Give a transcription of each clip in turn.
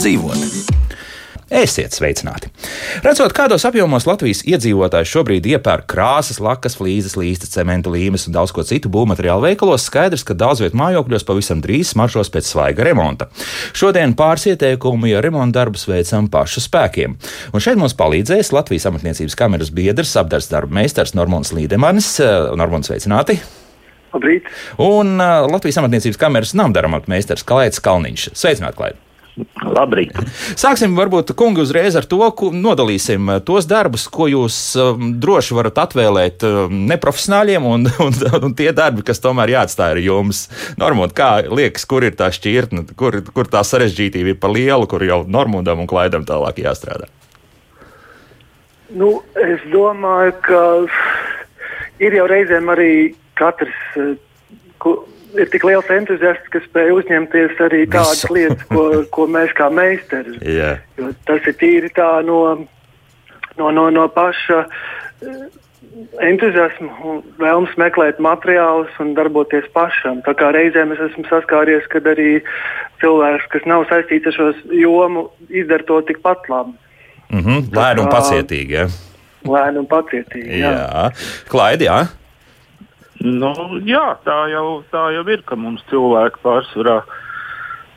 dzīvot. Esiet sveicināti! Redzot, kādos apjomos Latvijas iedzīvotājs šobrīd iepērk krāsas, lakas, flīzes, līstas, cementa līmes un daudz ko citu būvmateriālu veikalos, skaidrs, ka daudz vietu mājokļos pavisam drīz smaržos pēc svaiga remonta. Šodien pāris ieteikumi, ja remonta darbus veicam pašu spēkiem. Un šeit mums palīdzēs Latvijas amatniecības kameras biedrs, apdars darba meistars Normons Līdemanis. Normons, sveicināti! Labrīt! Un uh, Latvijas amatniecības kameras namdara amatmeistars Kalēts Kalniņš. Sveicināti, Klaid! Labrīt. Sāksim varbūt, kungi, uzreiz ar to, ko nodalīsim eh, tos darbus, ko jūs um, droši varat atvēlēt um, neprofesionāļiem, un, un, un tie darbi, kas tomēr jāatstāj ar jums. Normot, kā liekas, kur ir tā šķirtne, kur, kur tā sarežģītība ir pa lielu, kur jau Normundam un Klaidam tālāk jāstrādā? Nu, es domāju, ka ir jau reizēm arī katrs. Ir tik liels entuziasts, ka spēj uzņemties arī tādas Visu. lietas, ko, ko mēs kā meistari. Yeah. Tas ir tīri tā no, no, no, no paša eh, entuziasma un vēlmes meklēt materiālus un darboties pašam. Tā kā reizēm es esmu saskāries, kad arī cilvēks, kas nav saistīts ar šo jomu, izdara to tikpat labi. Mm -hmm. Lēni un pacietīgi. Ja? Lēni un pacietīgi. Jā, jā. Klaidi, jā. Nu, jā, tā jau, tā jau ir, ka mums cilvēki pārsvarā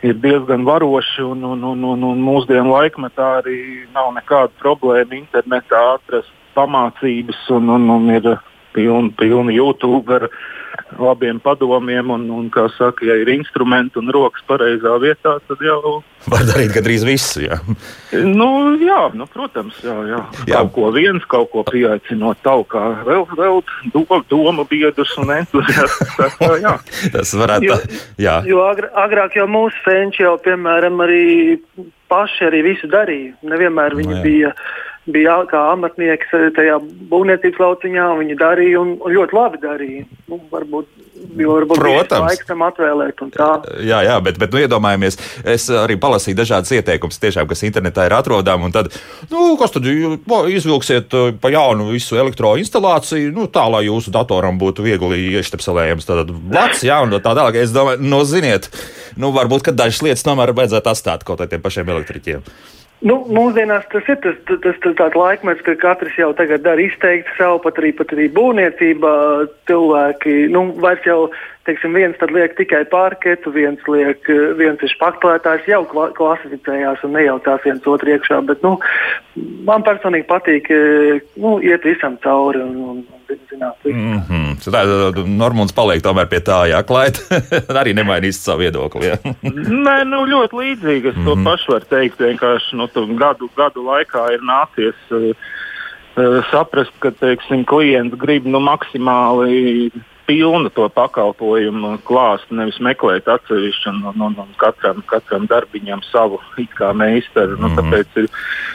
ir diezgan varoši un, un, un, un, un mūsdienu laikmetā arī nav nekāda problēma internetā atrast pamācības un, un, un ir pilni pilni YouTube ar labiem padomiem, un, un kā saka, ja ir instrumenti un rokas pareizā vietā, tad jau. Var darīt gandrīz visu. Jā, nu, jā nu, protams, jā, jā. jā. kaut ko viens, kaut ko pieaicinot tālāk, vēl, vēl do, domu biedrus un entuziastus. Tas varētu būt. Jo, jo agr agrāk jau mūsu senči jau, piemēram, arī paši arī visu darīja. Nevienmēr viņi no, nu jā. bija bija kā amatnieks tajā būvniecības lauciņā. Viņi darīja un, un ļoti labi darīja. Nu, varbūt varbūt Protams. laiks tam atvēlēt. Jā, jā, bet, bet nu, iedomājamies, es arī palasīju dažādas ieteikumus, tiešām, kas internetā ir atrodami. Tad, nu, kas tad izvilksiet uh, pa jaunu visu elektroinstalāciju, nu, tā lai jūsu datoram būtu viegli ieštepselējams. Tad blakus, jā, un tā tālāk. Es domāju, nu, ziniet, nu, varbūt, ka dažas lietas tomēr vajadzētu atstāt kaut kādiem pašiem elektriķiem. Nu, mūsdienās tas ir tas, tas, tas, tāds laikmets, ka katrs jau tagad dara izteikti savu, pat arī, pat arī būvniecībā cilvēki. Nu, vairs jau teiksim, viens liek tikai pārketu, viens, liek, viens ir pakplētājs, jau klasificējās un nejaucās viens otru iekšā. Bet, nu, man personīgi patīk nu, iet visam cauri. Un, un, Zināt, mm -hmm. Tā Normons paliek tomēr pie tā, jā, klāt. arī nemainīs savu viedokli. Jā. Nē, nu, ļoti līdzīgi. Es mm -hmm. to mhm. pašu varu teikt. Vienkārši nu, gadu, gadu laikā ir nācies uh, saprast, ka teiksim, klients grib nu, maksimāli pilnu to pakalpojumu klāstu, nevis meklēt atsevišķu un, un, un, un katram, katram darbiņam savu kā meistaru. Nu, mm -hmm. Tāpēc ir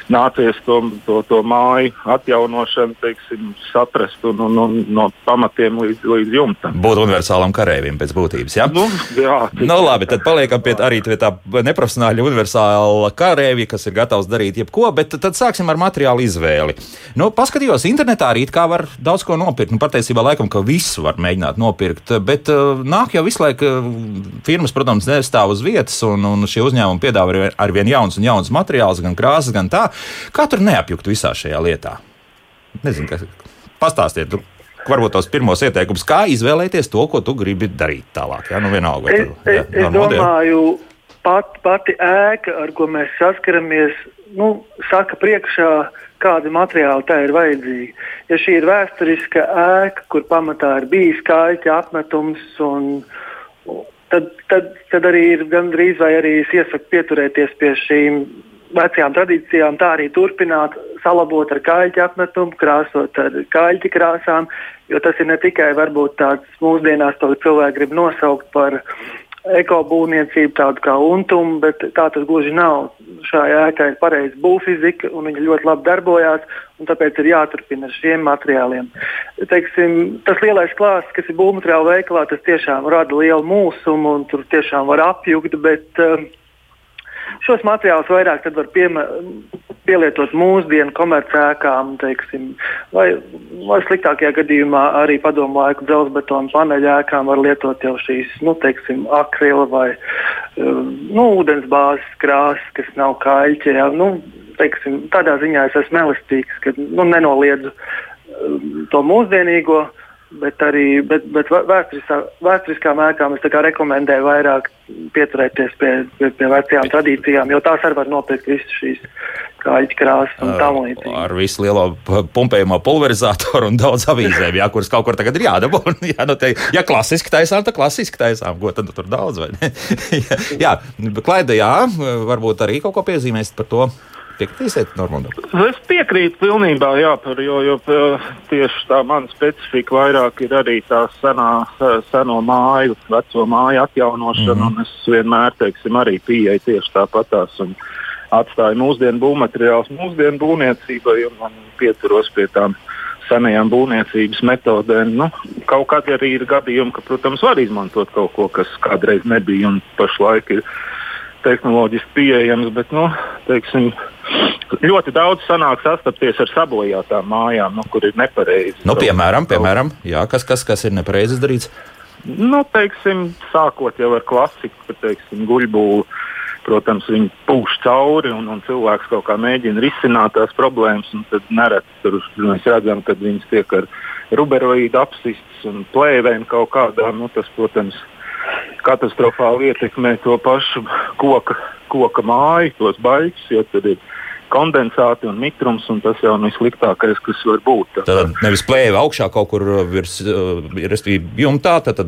nācies to, to, to māju atjaunošanu teiksim, saprast un, un, un no pamatiem līdz, līdz jumtam. Būt universālam karavīrim pēc būtības. Ja? Nu, jā, nu, labi, tad paliekam pie arī pie tā neprofesionāla universāla karavīra, kas ir gatavs darīt jebko, bet tad sāksim ar materiālu izvēli. Nu, paskatījos internetā arī kā var daudz ko nopirkt. Nu, patiesībā laikam, ka visu var mēģināt mēģināt nopirkt. Bet uh, nāk jau visu laiku, uh, firmas, protams, nestāv uz vietas, un, un šie uzņēmumi piedāvā ar vien jauns un jauns materiāls, gan krāsas, gan tā. Kā tur neapjukt visā šajā lietā? Nezinu, kas pastāstiet. Varbūt tos pirmos ieteikumus, kā izvēlēties to, ko tu gribi darīt tālāk. Jā, nu vienalga. Es, tu, jā, es, es domāju, pat, pati ēka, ar ko mēs saskaramies, nu, saka priekšā, kādi materiāli tā ir vajadzīgi. Ja šī ir vēsturiska ēka, kur pamatā ir bijis kaļķa apmetums, un, tad, tad, tad arī ir gandrīz vai arī es iesaku pieturēties pie šīm vecajām tradīcijām, tā arī turpināt, salabot ar kaļķa apmetumu, krāsot ar kaļķa krāsām, jo tas ir ne tikai varbūt tāds mūsdienās to cilvēki grib nosaukt par ekobūvniecību, tādu kā untumu, bet tā tas gluži nav. Šai ēkai ir pareiza būvfizika, un viņa ļoti labi darbojās, un tāpēc ir jāturpina ar šiem materiāliem. Teiksim, tas lielais klāsts, kas ir būvmateriāla veikalā, tas tiešām rada lielu mūsumu, un tur tiešām var apjukt, bet uh, šos materiālus vairāk var piemērot pielietot mūsdienu komercēkām, teiksim, vai, vai sliktākajā gadījumā arī padomu laiku dzelzbetonu paneļēkām var lietot jau šīs, nu, teiksim, akrila vai nu, ūdensbāzes krāsas, kas nav kaļķi. Ja, nu, teiksim, tādā ziņā es esmu elastīgs, ka nu, nenoliedzu to mūsdienīgo Bet arī bet, bet vēsturiskā, vēsturiskām ēkām es rekomendēju vairāk pieturēties pie, pie, pie vecajām tradīcijām, jo tās arī var nopirkt visas šīs kāļu krāsas un tam līdzīgi. Ar visu lielo pumpējumu pulverizatoru un daudz avīzēm, jā, kuras kaut kur tagad ir jādabū. jā, nu te, ja klasiski taisām, tad klasiski taisām, ko tad tur daudz vai ne? jā, Klaida, jā, varbūt arī kaut ko piezīmēs par to. Piekritīsiet, Normandam? Es piekrītu pilnībā, jā, par, jo, jo tieši tā mana specifika vairāk ir arī tā senā, seno māju, veco māju atjaunošana, mm -hmm. un es vienmēr, teiksim, arī pieeju tieši tāpatās. Un, atstāju mūsdienu būvmateriālus mūsdienu būvniecībai un, un pieturos pie tām senajām būvniecības metodēm. Nu, kaut kādi arī ir gadījumi, ka, protams, var izmantot kaut ko, kas kādreiz nebija un pašlaik ir tehnoloģiski pieejams, bet nu, teiksim, ļoti daudz sanāk sastapties ar sabojātām mājām, nu, kur ir nepareizi. Nu, piemēram, piemēram jā, kas, kas, kas ir nepareizi darīts? Nu, teiksim, sākot jau ar klasiku, teiksim, guļbūvu, protams, viņi pūš cauri un, un cilvēks kaut kā mēģina risināt tās problēmas. Tad nereti tur mēs redzam, ka viņas tiek ar ruberoīdu apsistas un plēvēm kaut kādā. Nu, tas, protams, ir katastrofāli ietekmē to pašu koka, koka māju, tos baļķus, jo tur ir kondensāti un mitrums, un tas jau ir sliktākais, kas var būt. Tad nevis plēve augšā kaut kur virs, respektīvi jumtā, tad,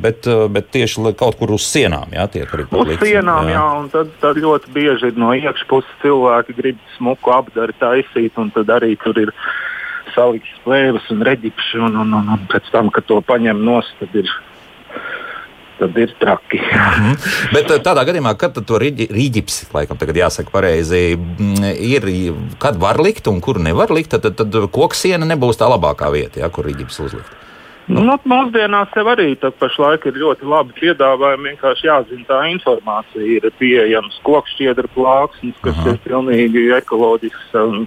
bet, bet tieši kaut kur uz sienām, jā, tiek arī uz likts, sienām, jā. jā, un tad, tad ļoti bieži no iekšpuses cilvēki grib smuku apdari taisīt, un tad arī tur ir salikts plēves un reģipši, un, un, un, un pēc tam, kad to paņem nost, tad ir tad ir traki. Mm -hmm. Bet eh, tādā gadījumā, kad to rīģips, laikam, tagad jāsaka pareizi, mm, ir, kad var likt un kur nevar likt, tad, tad, tad koksiena nebūs tā labākā vieta, ja, kur rīģips uzlikt. Nu, nu, mūsdienās jau arī pašlaik ir ļoti labi piedāvājumi. Vienkārši jāzina, tā informācija ir pieejama. Kokšķiedra plāksnes, kas Aha. ir pilnīgi ekoloģisks. Un,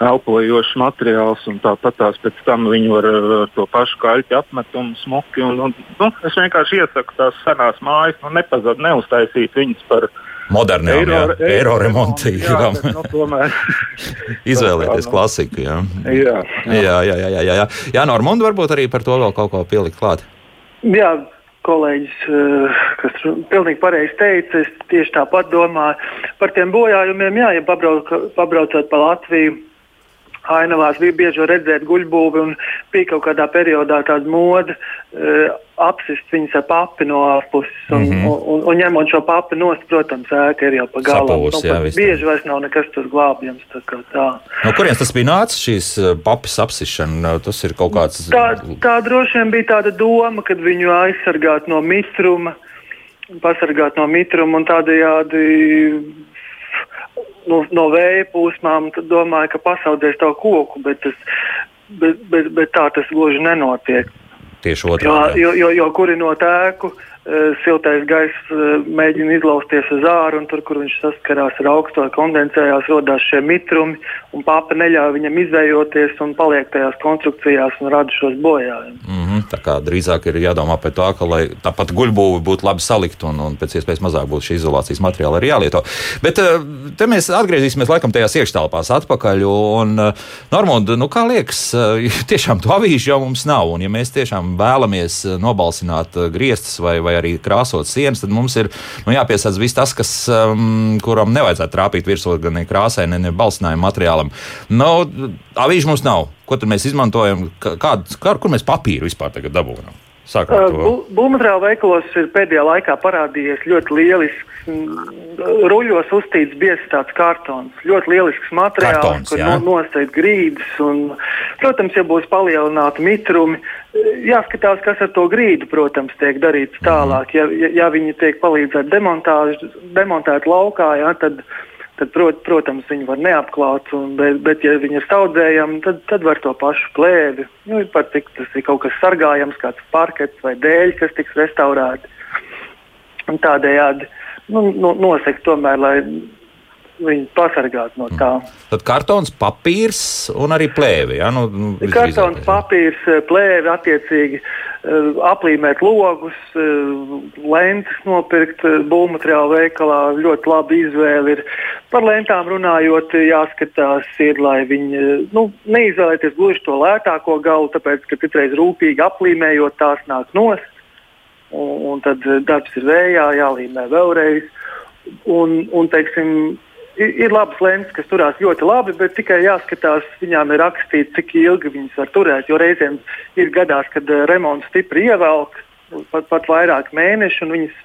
elpojošs materiāls, un tāpat tās pēc tam viņi var ar to pašu kaļķu apmetumu smuki. Un, un, nu, es vienkārši iesaku tās senās mājas, nu, nepazud, neuztaisīt viņas par modernām, eiro, jā, eiro, eiro remontīgām. Nu, tomēr izvēlēties nu. klasiku. Jā. Jā, jā. jā, jā, jā, jā, jā. jā Normand varbūt arī par to vēl kaut ko pielikt klāt. Jā, kolēģis, eh, kas pilnīgi pareizi teica, es tieši tāpat domāju par tiem bojājumiem. Jā, ja pabrauc, pabraucot pa Latviju ainavās bija bieži redzēt guļbūvi un bija kaut kādā periodā tāda moda uh, apsist viņas ar papi no ārpuses. Un, mm -hmm. un, un, un ņemot šo papi nost, protams, ēka ir jau pa galam. Sapūs, nu, jā, bieži vairs nav nekas tur glābjams. No kurienes tas bija nācis šīs papis apsišana? Tas ir kaut kāds. Tā, tā droši vien bija tāda doma, kad viņu aizsargāt no mitruma, pasargāt no mitruma un tādējādi no, no vēja plūsmām, tad domāju, ka pasaudēs to koku, bet, tas, bet, bet, bet tā tas gluži nenotiek. Tieši otrādi. Jo, jo, jo, jo kurinot ēku, Eh, siltais gaiss eh, mēģina izlausties uz āru, un tur, kur viņš saskarās ar augsto, kondensējās, radās šie mitrumi, un papa neļauj viņam izvējoties un paliek tajās konstrukcijās un rada šos bojājumus. Mm -hmm, tā kā drīzāk ir jādomā par to, ka lai tāpat guļbūve būtu labi salikta un, un pēc iespējas mazāk būtu šī izolācijas materiāla arī jālieto. Bet eh, te mēs atgriezīsimies laikam tajās iekštelpās atpakaļ, un Normunda, nu kā liekas, tiešām to avīžu jau mums nav, un ja mēs tiešām vēlamies nobalsināt griestus vai, vai arī krāsot sienas, tad mums ir nu, jāpiesaist viss tas, kas, um, kuram nevajadzētu trāpīt virsū gan krāsai, ne, ne balsinājumu materiālam. Nu, avīžu mums nav. Ko tad mēs izmantojam? Kādu, kā, kur mēs papīru vispār dabūjam? Būvmateriālu veikalos ir pēdējā laikā parādījies ļoti lielisks, ruļļos uztīts biezs tāds kartons. Ļoti lielisks materiāls, Kartons, kur no, nosēt grīdas. Un, protams, ja būs palielināti mitrumi, jāskatās, kas ar to grīdu, protams, tiek darīts mhm. tālāk. Ja, ja, ja viņi tiek palīdzēt demontēt laukā, ja, tad tad, prot, protams, viņi var neapklāt, un, bet, bet, ja viņi ir saudzējami, tad, tad var to pašu plēvi. Nu, par cik tas ir kaut kas sargājams, kāds parkets vai dēļ, kas tiks restaurēti. Un tādējādi nu, nu, nosegt tomēr, lai viņu pasargāt no tā. Tad kartons, papīrs un arī plēve. Ja? Nu, nu, kartons, papīrs, plēve attiecīgi aplīmēt logus, lentes nopirkt būvmateriālu veikalā. Ļoti labi izvēle ir. Par lentām runājot, jāskatās, ir, lai viņi nu, neizvēlēties gluži to lētāko galu, tāpēc, ka citreiz rūpīgi aplīmējot tās nāk nost. Un, un tad darbs ir vējā, jālīmē vēlreiz. Un, un teiksim, ir, labas lentes, kas turās ļoti labi, bet tikai jāskatās, viņām ir rakstīts, cik ilgi viņas var turēt. Jo reizēm ir gadās, kad uh, remonts stipri ievelk, pat, pat vairāk mēnešu, un viņas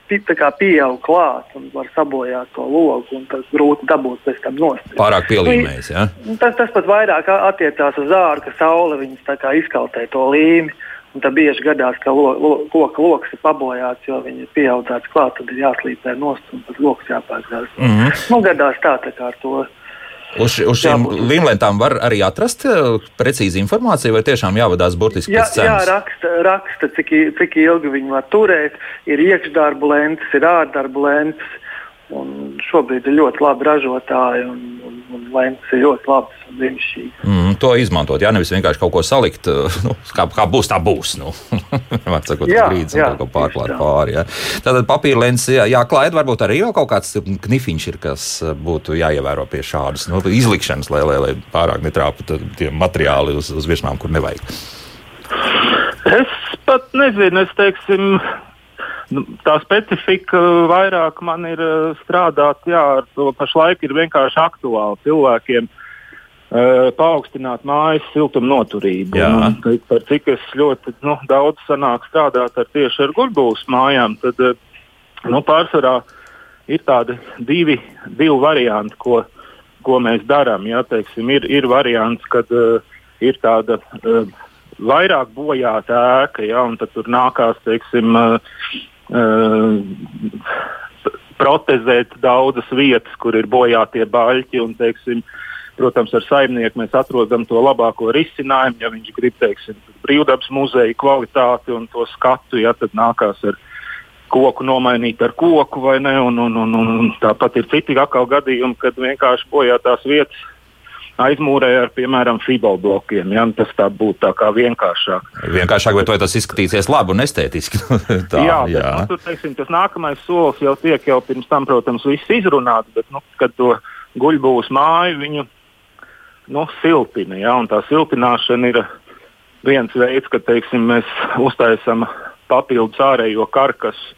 pieaug klāt un var sabojāt to logu. Tas grūti dabūt pēc tam nost. Pārāk pielīmējis. Ja? Tas, tas pat vairāk attiecās uz ārā, ka saule viņas izkautē to līmeni. Un tad bieži gadās, ka lo, lo, koka lokus ir pabojāts, jo viņi ir pieauguši klāt, tad ir jāslīpē nost un tas lokus jāpārgrāz. Mm -hmm. Nu, gadās tā, tā kā ar to. Uz, uz šīm līnlentām var arī atrast eh, precīzi informāciju, vai tiešām jāvadās burtiski jā, pēc cenas? Jā, raksta, raksta cik, cik ilgi viņi var turēt. Ir iekšdarbu lentes, ir ārdarbu lentes. Un šobrīd ir ļoti labi ražotāji, un, un, lentes ir ļoti labas un brīnišķīgas. Mm, to izmantot, jā, nevis vienkārši kaut ko salikt, nu, kā, kā būs, tā būs. Nu. Var sakot, jā, brīdis, jā, kaut ko pārklāt pāri. Jā. Tātad papīra lentes jā, jāklāj, varbūt arī vēl kaut kāds knifiņš ir, kas būtu jāievēro pie šādas nu, izlikšanas, lai, lai, lai pārāk netrāptu tie materiāli uz, uz virsmām, kur nevajag. Es pat nezinu, es teiksim Nu, tā specifika vairāk man ir eh, strādāt, jā, ar to pašlaik ir vienkārši aktuāli cilvēkiem. Uh, paaugstināt mājas siltuma noturību. Un, par cik es ļoti nu, daudz sanāku strādāt ar tieši ar guļbūvas mājām, tad uh, nu, pārsvarā ir tādi divi, divi varianti, ko, ko mēs darām. Ja, teiksim, ir, ir variants, kad uh, ir tāda uh, vairāk bojāta ēka, ja, un tad tur nākās teiksim, uh, protezēt daudzas vietas, kur ir bojātie baļķi. Un, teiksim, protams, ar saimnieku mēs atrodam to labāko risinājumu. Ja viņš grib teiksim, brīvdabas muzeja kvalitāti un to skatu, ja, tad nākās ar koku nomainīt ar koku vai ne. Un, un, un, un tāpat ir citi gadījumi, kad vienkārši bojātās vietas aizmūrēja ar, piemēram, fibalblokiem. Ja? Tas tā būtu tā kā vienkāršāk. Vienkāršāk, bet vai tas izskatīsies labi un estētiski? tā, jā, jā. Bet, nu, tur, teiksim, tas nākamais solis jau tiek jau pirms tam, protams, viss izrunāts, bet, nu, kad to guļbūs māju, viņu nu, siltina. Ja? Un tā siltināšana ir viens veids, ka teiksim, mēs uztaisām papildus ārējo karkasu.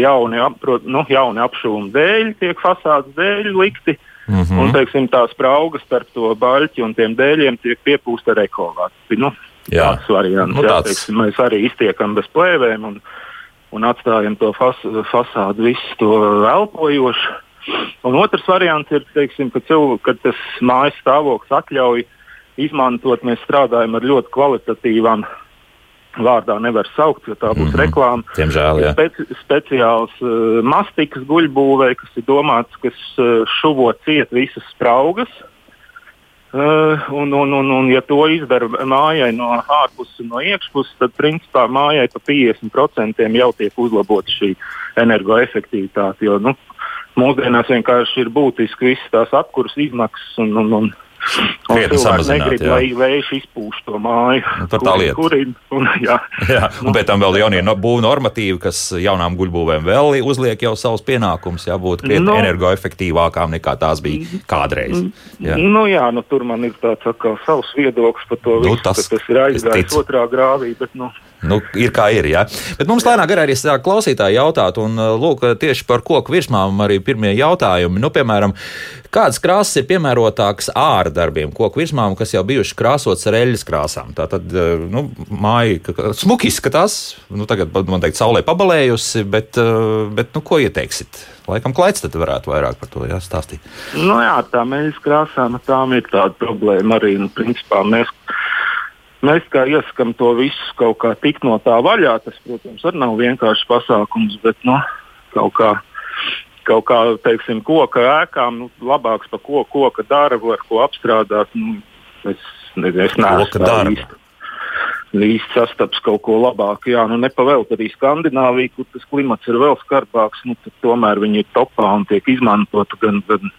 Jauni, ap, nu, jauni apšūmu dēļ, tiek fasādes dēļ likti. Mm -hmm. Un teiksim, tā sprauga starp to baļķi un tiem dēļiem tiek piepūsta ar ekovāciju. Nu, jā. tāds variants. Nu, tāds. Jā, teiksim, mēs arī iztiekam bez plēvēm un, un atstājam to fas, fasādu visu to elpojošu. Un otrs variants ir, teiksim, ka, cilvē, kad tas mājas stāvoklis atļauj izmantot, mēs strādājam ar ļoti kvalitatīvām vārdā nevar saukt, jo tā būs mm -hmm. reklāma. Diemžēl, jā. Speci speciāls uh, mastikas guļbūvē, kas ir domāts, kas uh, šuvo ciet visas spraugas. Uh, un, un, un, un, ja to izdara mājai no ārpuses un no iekšpuses, tad principā mājai pa 50% jau tiek uzlabota šī energoefektivitāte. Jo nu, mūsdienās vienkārši ir būtiski visas tās apkurses izmaksas un, un, un Krietni samazināt. Negrib, jā. lai vējš izpūš to māju. Nu, par tā lietu. Kurin, un, jā. jā, un pēc tam vēl jaunie no, būvniecības normatīvi, kas jaunām guļbūvēm vēl uzliek jau savus pienākumus, jābūt krietni no, energoefektīvākām nekā tās bija kādreiz. Jā. Nu, jā, nu, tur man ir tāds atkal savs viedoklis par to, nu, visu, tas, tas ir aizgājis otrā grāvī. Bet, nu, Nu, ir kā ir. Ja? Bet mums lēnāk arī sāk klausītāji jautāt, un uh, lūk, tieši par koku virsmām arī pirmie jautājumi. Nu, piemēram, kādas krāsas ir piemērotākas ārdarbiem, koku virsmām, kas jau bijuši krāsotas ar eļļas krāsām? Tā tad uh, nu, māja smuki izskatās, nu, tagad man teikt, saulē pabalējusi, bet, uh, bet nu, ko ieteiksit? Laikam klaids tad varētu vairāk par to jāstāstīt. Nu, jā, tā eļļas krāsām, tām ir tāda problēma arī. Nu, principā, mēs Mēs kā iesakām to visu kaut kā tikt no tā vaļā. Tas, protams, arī nav vienkāršs pasākums, bet nu, kaut kā, kaut kā teiksim, koka ēkām nu, labāks par ko, koka darbu, ar ko apstrādāt. Nu, es nezinu, es neesmu īsti. Īsti sastaps kaut ko labāku. Jā, nu nepavēlt arī Skandināviju, kur tas klimats ir vēl skarbāks. Nu, tomēr viņi ir topā un tiek izmantoti gan, gan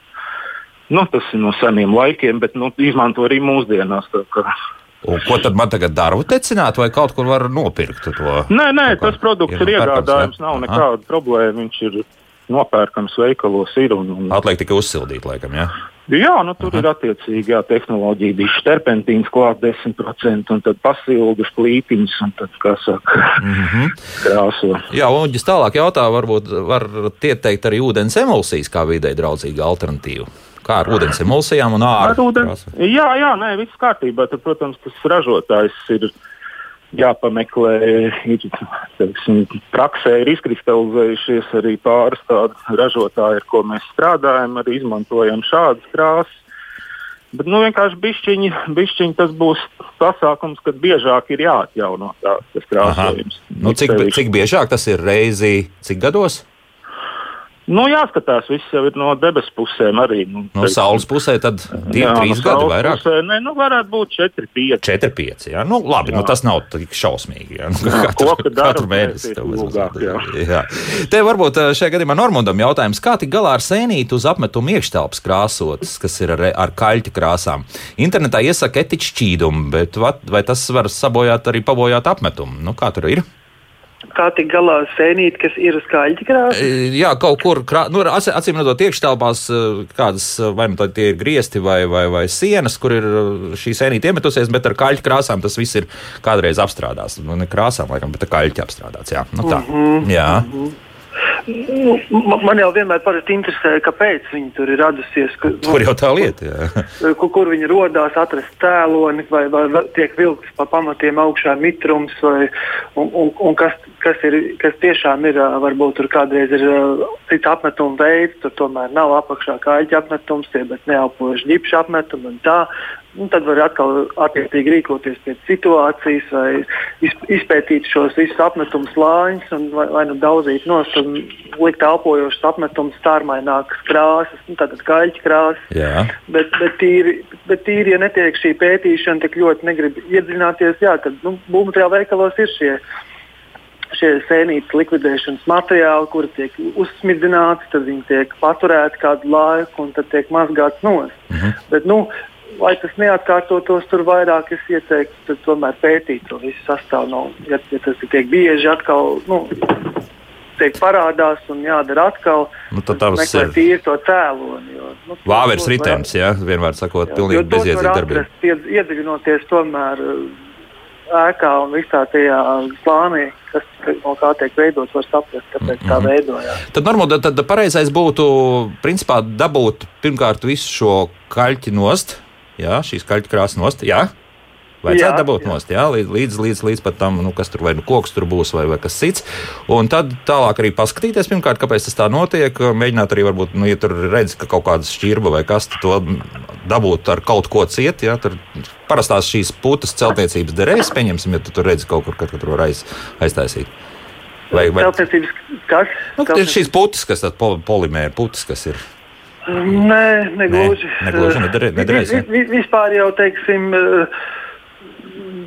Nu, tas ir no seniem laikiem, bet nu, izmanto arī mūsdienās. Un ko tad man tagad darbu tecināt, vai kaut kur var nopirkt to? Nē, nē, tas produkts ir, ir iegādājams, nav nekāda problēma. Viņš ir nopērkams veikalos. Ir, un, un... Atliek tikai uzsildīt, laikam, jā. Jā, nu, tur Aha. ir attiecīgi jā, tehnoloģija, bija terpentīns klāt 10%, un tad pasilgas plītiņas, un tad, kā saka, mm -hmm. krāso. Jā, un ģis tālāk jautā, varbūt var ieteikt arī ūdens emulsijas kā vidē draudzīga alternatīva. Kā ar ūdens emulsijām un ārā? Jā, jā, nē, viss kārtībā. Tad, protams, tas ražotājs ir jāpameklē. Ir, teiksim, praksē ir izkristalizējušies arī pāris tādi ražotāji, ar ko mēs strādājam, arī izmantojam šādas krāsas. Bet nu, vienkārši bišķiņi, bišķiņi tas būs pasākums, kad biežāk ir jāatjauno tā, tas krāsojums. Nu, cik, cik biežāk tas ir reizi, cik gados? Nu, jāskatās, viss jau ir no debesu pusēm arī. Nu, no teiksim. saules pusē tad divi, jā, trīs no gadi vairāk. Pusē, ne, nu, varētu būt četri, pieci. Četri, pieci, jā. Nu, labi, nu, jā. nu, tas nav tik šausmīgi, jā. Nu, katru, Koka katru mēnesi tev jā. jā. Te varbūt eh, šajā gadījumā Normundam jautājums, kā tik galā ar sēnītu uz apmetumu iekštelpas krāsotas, kas ir ar, ar kaļķa krāsām. Internetā iesaka etiķu šķīdumu, bet vai tas var sabojāt arī pabojāt apmetumu? Nu, kā tur ir? Kā tik galā sēnīt, kas ir uz kāļķa krāsa? E, jā, kaut kur, krā... nu, acīm redzot, iekštelpās e, kādas, e, vai nu tie ir griezti vai, vai, vai sienas, kur ir šī sēnīte iemetusies, bet ar kāļķa krāsām tas viss ir kādreiz apstrādāts. Nu, ne krāsām, laikam, bet ar kāļķa apstrādāts. Jā, nu, tā. Mm -hmm. jā. Mm -hmm. Nu, man jau vienmēr interesē, kāpēc viņi tur ir radusies. Ka, tur jau tā lieta. kur, kur viņi radās, atrast tēloni, vai, vai tiek vilkts pa pamatiem augšā mitrums, vai, un, un, un kas, kas, ir, kas tiešām ir, varbūt tur kādreiz ir cits apmetuma veids, tur tomēr nav apakšā kāļķa apmetums, tie bet neelpoši ģipša apmetumi un tā. Nu, tad var atkal attiecīgi rīkoties pēc situācijas, vai izpētīt šos visus apmetumus lāņus, vai, vai nu daudzīt nost un likt elpojošas apmetumus, stārmainākas krāsas, nu, tātad kaļķa krāsas. Jā. Bet, bet, tīri, bet tīri, ja netiek šī pētīšana, tik ļoti negrib iedziļināties, jā, tad nu, būvmateriālu veikalos ir šie šie sēnītes likvidēšanas materiāli, kuri tiek uzsmidzināti, tad viņi tiek paturēti kādu laiku un tad tiek mazgāti nost. Mm -hmm. Bet, nu, lai tas neatkārtotos, tur vairāk es ieteiktu tomēr pētīt to visu sastāvu. No, ja, ja tas tiek bieži atkal. Nu, Tiek parādās un jādara atkal. Nu, tad tas ir tīri to cēloni. Jo, nu, Vāveres ritens, jā, vienmēr sakot, jā, pilnīgi bezjēdzīga darbība. Iedziļinoties tomēr ēkā un visā tajā plānī, kas no kā tiek veidots, var saprast, kāpēc mm -hmm. tā mhm. veidojās. Tad, normāli, tad pareizais būtu principā dabūt pirmkārt visu šo kaļķi nost, jā, šīs kaļķkrāsas nost. Jā? Vajadzētu dabūt jā. nost, jā, līdz, līdz, līdz, līdz pat tam, nu, kas tur vai nu koks tur būs, vai, vai kas cits. Un tad tālāk arī paskatīties, pirmkārt, kāpēc tas tā notiek. Mēģināt arī, varbūt, nu, ja tur redz, ka kaut kāda šķirba vai kas to dabūt ar kaut ko ciet, jā, tur parastās šīs putas celtniecības derēs, pieņemsim, ja tu tur redzi kaut kur, kad tur var aiz, aiztaisīt. Vai, vai... Celtniecības kas? Nu, šīs putas, kas tad polimēra putas, kas ir. Nē, negluži. Nē, negluži vi, vi, vispār jau, teiksim, te,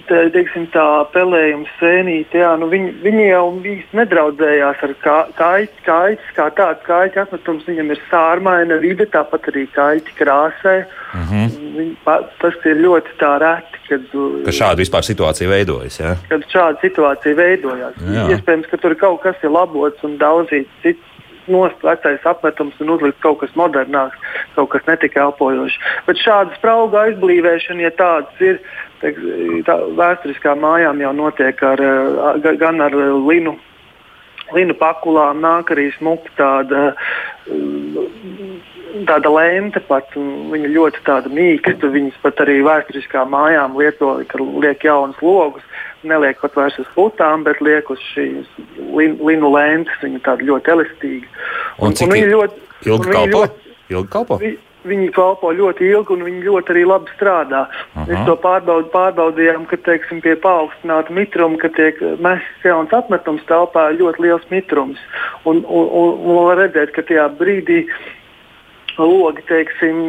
teiksim tā pelējuma sēnīte, jā, nu viņi, viņi jau īsti nedraudzējās ar kājas, kājas kā tāds kājas atmetums. Viņam ir sārmaina vide, tāpat arī kājas krāsē. Mhm. -huh. Viņi, tas ir ļoti tā reti, kad, ka šāda vispār situācija veidojas. Ja? Kad šāda situācija veidojās. Jā. Iespējams, ka tur kaut kas ir labots un daudzīts cits nost vecais apmetums un uzlikt kaut kas modernāks, kaut kas netika elpojošs. Bet šāda sprauga aizblīvēšana, ja tādas ir, tā vēsturiskā mājām jau notiek ar, gan ar linu. Linu pakulām nāk arī smuka tāda, tāda lente, pat, viņa ļoti tāda mīksta. Viņas pat arī vēsturiskā mājām lieto, ka liek jaunas logus neliek pat vairs uz putām, bet liek uz šīs lin, linu lentes. Viņa tāda ļoti elastīga. Un, un, un viņa ļoti ilgi kalpo? Ļoti, ilgi kalpo? Vi, viņi kalpo ļoti ilgi un viņi ļoti arī labi strādā. Aha. Mēs to pārbaud, pārbaudījām, ka teiksim, pie paaugstināta mitruma, ka tiek mests jauns apmetums telpā, ļoti liels mitrums. Un, un, un, un var redzēt, ka tajā brīdī logi teiksim,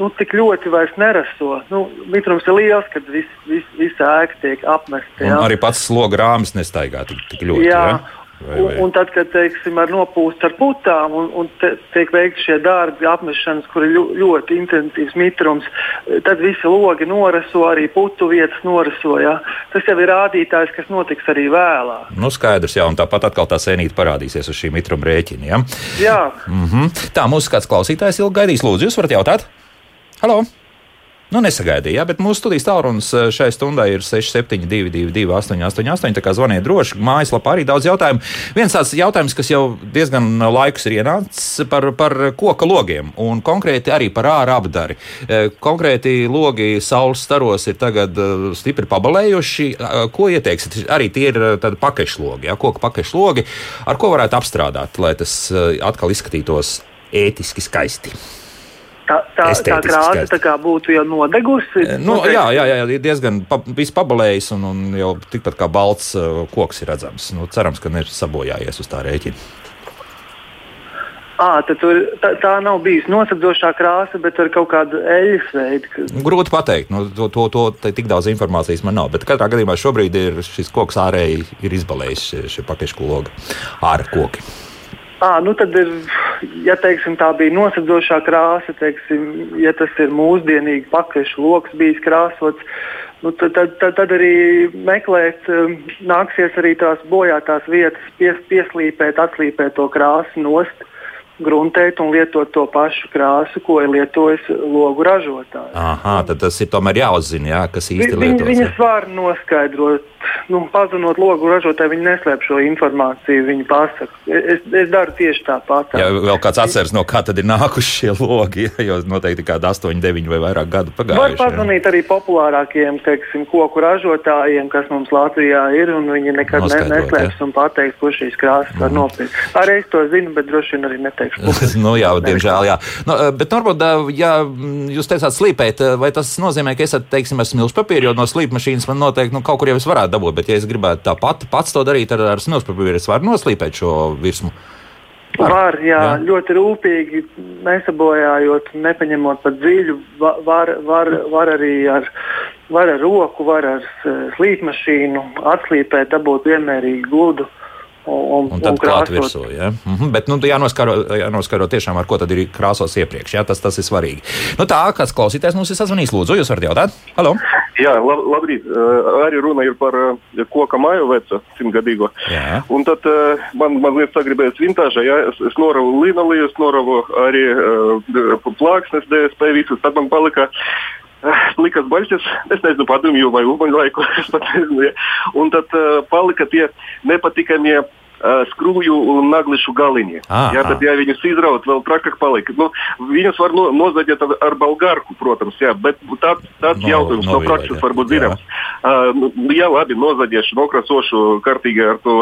nu, tik ļoti vairs neraso. Nu, mitrums ir liels, kad vis, vis, visa ēka tiek apmesta. Arī pats sloga rāmis nestaigā tik, tik ļoti. Jā. Ja? Vai, vai. Un, un tad, kad teiksim, ar nopūst ar putām un, un te, tiek veikti šie dārgi apmešanas, kur ir ļoti intensīvs mitrums, tad visi logi noraso, arī putu vietas noraso. Ja? Tas jau ir rādītājs, kas notiks arī vēlāk. Nu, skaidrs, jā, un tāpat atkal tā sēnīte parādīsies uz šī mitruma rēķina. Ja? Jā. Mm -hmm. Tā, mūsu kāds klausītājs ilgi gaidīs. Lūdzu, jūs varat jautāt? Halo! Nu, nesagaidīja, ja, bet mūsu studijas tālrunis eh, šai stundai ir 6722, 888. Tā kā zvaniet droši, mājaslapā arī daudz jautājumu. Viens tāds jautājums, kas jau diezgan laikus ir ienācis par, par koka logiem un konkrēti arī par ārā apdari. Eh, konkrēti logi saules staros ir tagad eh, stipri pabalējuši. Ko ieteiksit? Arī tie ir tādi pakešlogi, ja, koka pakešlogi, ar ko varētu apstrādāt, lai tas atkal izskatītos ētiski skaisti. Tā, tā, tā krāsa tā kā būtu jau nodegusi. Eh, nu, jā, jā, jā, diezgan pa, pabalējis un, un jau tikpat kā balts uh, koks ir redzams. Nu, cerams, ka nesabojājies uz tā rēķina. À, tur, tā, tā nav bijusi nosedzošā krāsa, bet ar kaut kādu eļļas veidu. Grūti pateikt, nu, to, to, to tik daudz informācijas man nav. Bet katrā gadījumā šobrīd ir šis koks ārēji ir izbalējis šie, šie pakešu logi, ārā koki. À, nu tad ir, ja teiksim, tā bija nosedzošā krāsa, teiksim, ja tas ir mūsdienīgi pakaļš lokus bijis krāsots, nu, tad, tad, tad, tad arī meklēt, nāksies arī tās bojātās vietas, pies, pieslīpēt, atslīpēt to krāsu nost gruntēt un lietot to pašu krāsu, ko ir lietojis logu ražotājs. Aha, tad tas ir tomēr jāuzzina, jā, kas Vi, lietos. Viņas var noskaidrot, nu, pazunot logu ražotāju, viņi neslēp šo informāciju, viņi pasaka. Es, es daru tieši tāpat. Jā, vēl kāds atceras, no kā tad ir nākuši šie logi, jo noteikti kādi 8, 9 vai vairāk gadu pagājuši. Var pazvanīt jā. arī populārākiem, teiksim, koku ražotājiem, kas mums Latvijā ir, un viņi nekad ne, neslēps jā. un pateiks, ko šīs krāsas mm. var nopirkt. Arī es to zinu, bet droši vien arī neteikšu. nu, jā, diemžēl, jā. Nu, eh, bet, varbūt, eh, ja jūs teicāt slīpēt, eh, vai tas nozīmē, ka esat, teiksim, ar smilšu papīru, jo no slīpmašīnas man noteikti nu, kaut kur jau es varētu dabūt, bet, ja es gribētu tāpat pats to darīt ar, ar smilšu papīru, es varu noslīpēt šo virsmu. Var, var jā, jā, ļoti rūpīgi, nesabojājot, nepaņemot pat dziļu. Var, var, var arī ar, var ar roku, var ar slīpmašīnu atslīpēt, dabūt vienmērīgi gludu. Uh, Un, un tad klāt virsū. Ja? Mm -hmm, bet nu, jānoskaro, jānoskaro tiešām, ar ko tad ir krāsos iepriekš. Ja? Tas, tas ir svarīgi. Nu, tā, kas klausītājs mums ir sazvanījis, lūdzu, jūs varat jautāt? Halo! Jā, lab, labrīt. Arī runa ir par koka māju vecu, simtgadīgo. Jā. Un tad man mazliet sagribējās vintāžā. Ja? Es, es noravu linoliju, es noravu arī plāksnes, DSP visus. Tad man palika plikas baļķis, es nezinu, padomju vai uguņlaiku. Un tad uh, palika tie nepatīkamie skrūvju un naglišu galiņi. Jā, tad, ja viņus izraut, vēl trakāk palika. Nu, viņus var no, nozaģēt ar, balgārku, protams, jā, bet tā, tāds no, jautājums no, no prakses varbūt zināms. Uh, jā, labi, nozaģēšu, nokrasošu kārtīgi ar to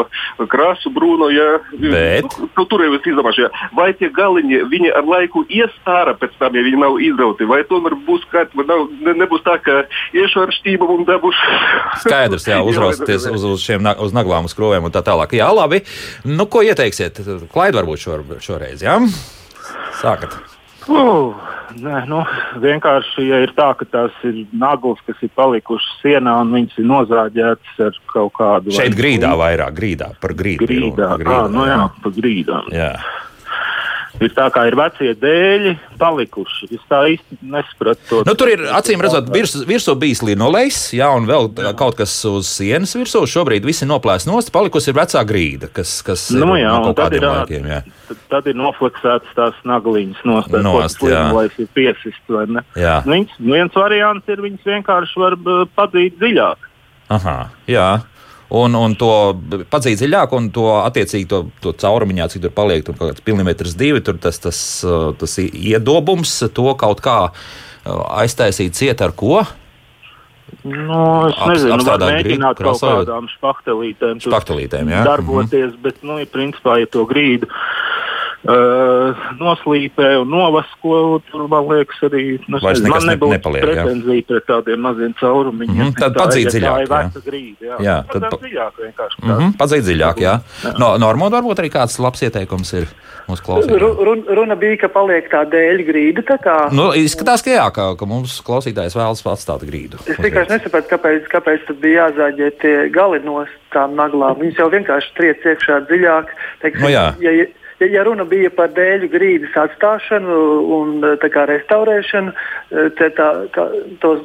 krāsu brūno, jā, bet... nu, tur jau es izdomāšu, jā. vai tie galiņi, viņi ar laiku ies ārā pēc tam, ja viņi nav izrauti, vai tomēr būs kārtībā, nav, ne, nebūs tā, ka iešu ar šķību un dabūšu. Skaidrs, jā, uzrausties uz, uz šiem uz naglām, uz krūvēm un tā tālāk. Jā, labi. Nu, ko ieteiksiet? Klaid varbūt šo, šoreiz, jā? Sākat. Uh, nē, nu, vienkārši, ja ir tā, ka tās ir naglas, kas ir palikušas sienā un viņas ir nozāģētas ar kaut kādu. Šeit grīdā vairāk, grīdā par grīdu. Grīdā, grīdā, à, nu jā, jā, par grīdām. Jā. Ir tā kā ir vecie dēļi palikuši. Es tā īsti nesapratu to. Nu, tur ir acīm redzot, virs, virsū bijis linolejs, jā, un vēl jā. kaut kas uz sienas virsū. Šobrīd viss ir noplēsts nost, palikusi ir vecā grīda, kas, kas nu, jā, no tad ir, laikiem, jā. Tad, ir nofleksētas tās nagliņas nost, nost linolejs ir piesists, vai ne? Jā. Nu, viņas, viens variants ir, viņas vienkārši var padzīt dziļāk. Aha, jā un, un to padzīt dziļāk, un to attiecīgi to, to caurumiņā, cik tur paliek, tur kaut kāds milimetrs divi, tur tas, tas, tas iedobums, to kaut kā aiztaisīt ciet ar ko. Nu, es nezinu, vai mēģināt kaut kādām spaktelītēm, spaktelītēm darboties, mm -hmm. bet, nu, ja principā, ja to grīdu Uh, noslīpē un novasko. Tur man liekas, arī nu, nezinu, man nebūtu nepaliek, pretenzija jā. pret tādiem maziem caurumiem. Mm -hmm, tad padzīt dziļāk. Jā, jā. Grīda, jā. jā tad pa... dziļāk vienkārši. Mm -hmm, padzīt dziļāk, jā. jā. No, Normāli varbūt arī kāds labs ieteikums ir Runa, runa bija, ka paliek tā dēļa grīda. Tā kā... nu, izskatās, ka jā, ka, ka mums klausītājs vēlas atstāt grīdu. Es vienkārši nesaprotu, kāpēc, kāpēc tad bija jāzāģē tie gali no tām naglām. Viņas jau vienkārši triec iekšā dziļāk. Teiksim, nu, jā. ja, ja, runa bija par dēļu grīdas atstāšanu un kā, restaurēšanu, tā, tā, tā, tos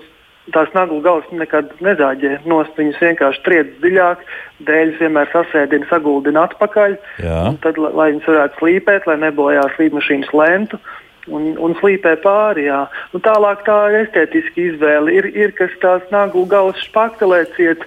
tās naglu galas nekad nezāģē nost. Viņas vienkārši triec dziļāk, dēļas vienmēr sasēdina, saguldina atpakaļ. Tad, lai viņas varētu slīpēt, lai nebojās slīpmašīnas lentu. Un, un slīpē pāri. Jā. Nu, tālāk tā estētiska izvēle ir, ir kas tās naglu galas špaktelē ciet.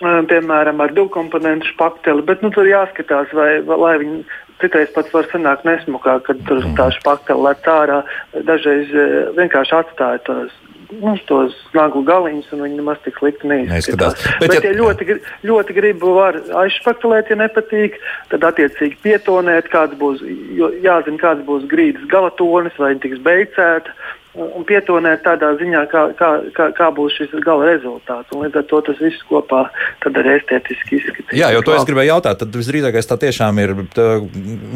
Piemēram, ar divu komponentu špakteli, bet nu, tur jāskatās, vai, vai viņi citreiz pat var sanākt nesmukā, kad tur tā špaktele lēt ārā. Dažreiz vienkārši atstāja tos nu, tos naglu galiņus, un viņi nemaz tik slikti neizskatās. Bet, Bet ja, ja ļoti, ļoti gribu, var aizšpaktelēt, ja nepatīk, tad attiecīgi pietonēt, kāds būs, jāzina, kāds būs grīdas galatonis, vai viņi tiks beigcēti un pietonēt tādā ziņā, kā, kā, kā, kā būs šis gala rezultāts. Un līdz ar to tas viss kopā arī estētiski izskatās. Jā, jo to es gribēju jautāt. Tad visdrīzākais tā tiešām ir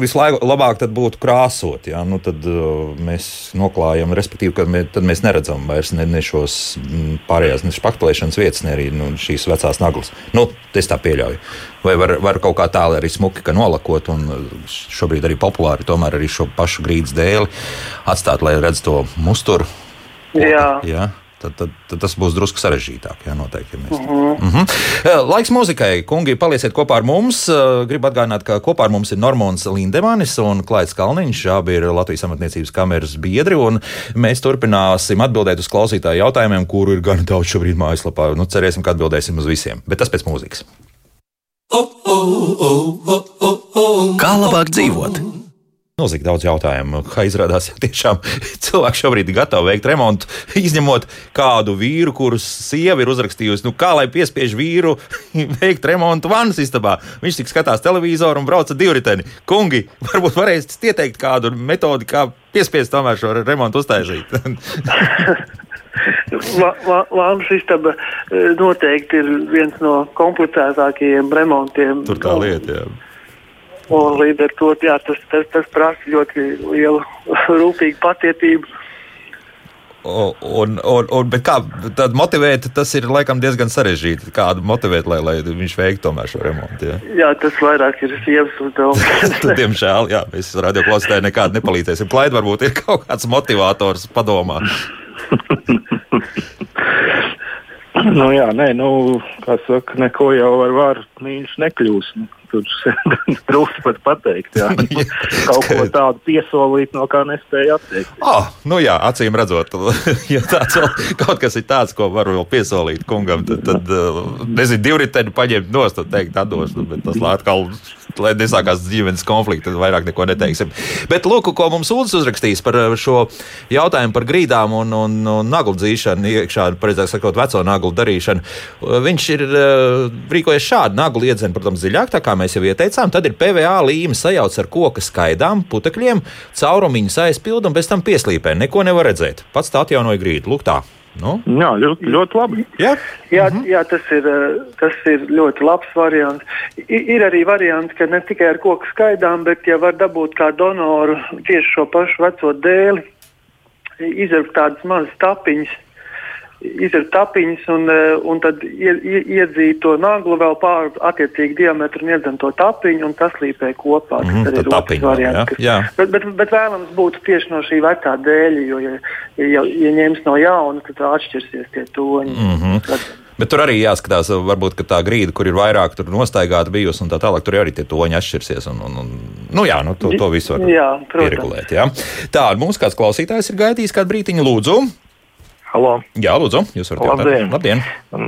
vislabāk būtu krāsot. Jā, nu tad uh, mēs noklājam, respektīvi, ka mē, mēs neredzam vairs ne, ne šos pārējās ne špaktelēšanas vietas, ne arī nu, šīs vecās naglas. Nu, es tā pieļauju. Vai var, var kaut kā tālu arī smuki nolakot, un šobrīd arī populāri tomēr arī šo pašu grīdas dēli atstāt, lai redz to musturu. Jā. jā. Tad, tad, tad tas būs drusku sarežģītāk. Jā, noteikti. Ja uh -huh. uh -huh. Laiks mūzikai. Kungi, palieciet kopā ar mums. Gribu atgādināt, ka kopā ar mums ir Normons Lindemanis un Klaids Kalniņš. Abi ir Latvijas amatniecības kameras biedri. Mēs turpināsim atbildēt uz klausītāju jautājumiem, kuru ir gan daudz šobrīd mājaslapā. Nu, cerēsim, ka atbildēsim uz visiem. Bet tas pēc mūzikas. Kā labāk dzīvot? Milzīgi daudz jautājumu. Kā izrādās, ja tiešām cilvēki šobrīd ir gatavi veikt remontu, izņemot kādu vīru, kurus sieva ir uzrakstījusi, nu kā lai piespiež vīru veikt remontu vannas istabā. Viņš tik skatās televizoru un brauca divriteni. Kungi, varbūt varēsiet ieteikt kādu metodi, kā piespiest tomēr šo remontu uztaisīt. Lāmas istaba e, noteikti ir viens no komplicētākajiem remontiem. Tur tā lieta, jā. Un līdz ar to jā, tas, tas, tas prasa ļoti lielu rūpīgu patietību. Un, un, un, bet kā tad motivēt, tas ir laikam diezgan sarežģīti. Kādu motivēt, lai, lai viņš veiktu tomēr šo remontu? Ja? Jā, tas vairāk ir sievas uzdevums. Diemžēl, jā, mēs radioklausītājiem nekādu nepalīdzēsim. Klaid varbūt ir kaut kāds motivators padomā. nu, jā, nē, nu, kā saka, neko jau ar vāru mīļš nekļūs. Nu, tur grūti pat pateikt. Jā. Kaut ko tādu piesolīt, no kā nespēja atteikt. Oh, nu jā, acīm redzot, ja tāds vēl, kaut kas ir tāds, ko var vēl piesolīt kungam, tad, tad nezinu, divriteni paņemt nost, tad teikt, atdošu, bet tas atkal lai nesākās ģimenes konflikti, tad vairāk neko neteiksim. Bet lūk, ko mums Ulas uzrakstīs par eh, šo jautājumu par grīdām un, un, un naglu dzīšanu, iekšā, precīzāk sakot, veco naglu darīšanu. Viņš ir uh, rīkojies šādi: naglu iedzen, protams, dziļāk, tā kā mēs jau ieteicām. Tad ir PVA līme sajauc ar koka skaidām, putekļiem, caurumiņus aizpild un pēc tam pieslīpē. Neko nevar redzēt. Pats tā atjaunoja grīdu. Lūk, tā. Nu? Jā, ļoti, ļoti labi. Jā, jā, mhm. jā tas, ir, eh, tas ir ļoti labs variants. Ir, ir arī variants, ka ne tikai ar koku skaidām, bet ja var dabūt kā donoru tieši šo pašu veco dēli, izdarīt tādas mazas tapiņas iziet tapiņas un, eh, un tad iedzīt to naglu vēl pāri attiecīgi diametru un iedzem to tapiņu un tas līpē kopā. Tas mm, arī ir otrs variants. Kas, jā. Bet, bet, bet vēlams būtu tieši no šī vecā dēļa, jo, ja, ja, ja ņems no jauna, tad atšķirsies tie toņi. Mm -hmm. Tad, Bet tur arī jāskatās, varbūt tā grīda, kur ir vairāk nostaigāta bijusi, un tā tālāk, tur arī tie toņi atšķirsies. Un, un, un, nu jā, nu, to, to visu var jā, pieregulēt. Jā. Tā, mums kāds klausītājs ir gaidījis kādu brītiņu, lūdzu. Halo. Jā, lūdzu, jūs varat Labdien. jautāt. Labdien!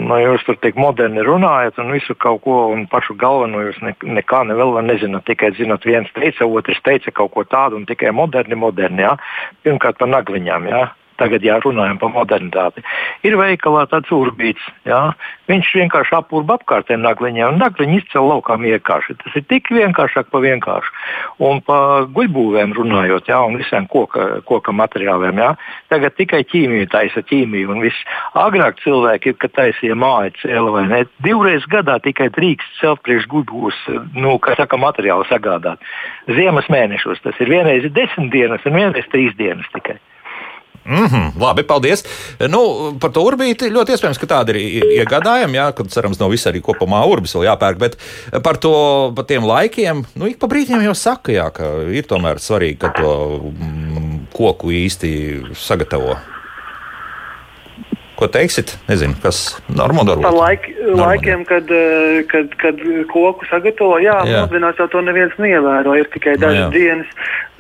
Nu, jūs tur tik moderni runājat un visu kaut ko, un pašu galveno jūs ne, nekā ne vēl nezināt. Tikai zinot, viens teica, otrs teica kaut ko tādu, un tikai moderni, moderni. Jā. Pirmkārt par nagliņām. Jā. Tagad jārunājam par modernitāti. Ir veikalā tāds urbīts, jā. viņš vienkārši apurba apkārtējiem nagliņiem, un nagliņi izcēl laukām vienkārši. Tas ir tik vienkāršāk pa vienkārši. Un par guļbūvēm runājot, jā, un visiem koka, koka materiāliem, jā. tagad tikai ķīmija taisa ķīmiju, un viss. Agrāk cilvēki, kad taisīja māju cēlu vai ne, divreiz gadā tikai drīkst celt priekš guļbūs, nu, kā saka, materiālu sagādāt. Ziemas mēnešos tas ir vienreiz desmit dienas un vienreiz trīs dienas tikai. Mm -hmm, labi, paldies. Nu, par to urbīti ļoti iespējams, ka tāda ir iegādājama. Jā, kad cerams, no visā arī kopumā urbis vēl jāpērk. Bet par to par tiem laikiem, nu, ik pa brīdim jau saka, jā, ka ir tomēr svarīgi, ka to mm, koku īsti sagatavo. Ko teiksit? Nezinu, kas normāli Par laik, laikiem, kad, eh, kad, kad koku sagatavo, jā, jā. mūsdienās jau to neviens neievēro. Ir tikai dažas no, dienas,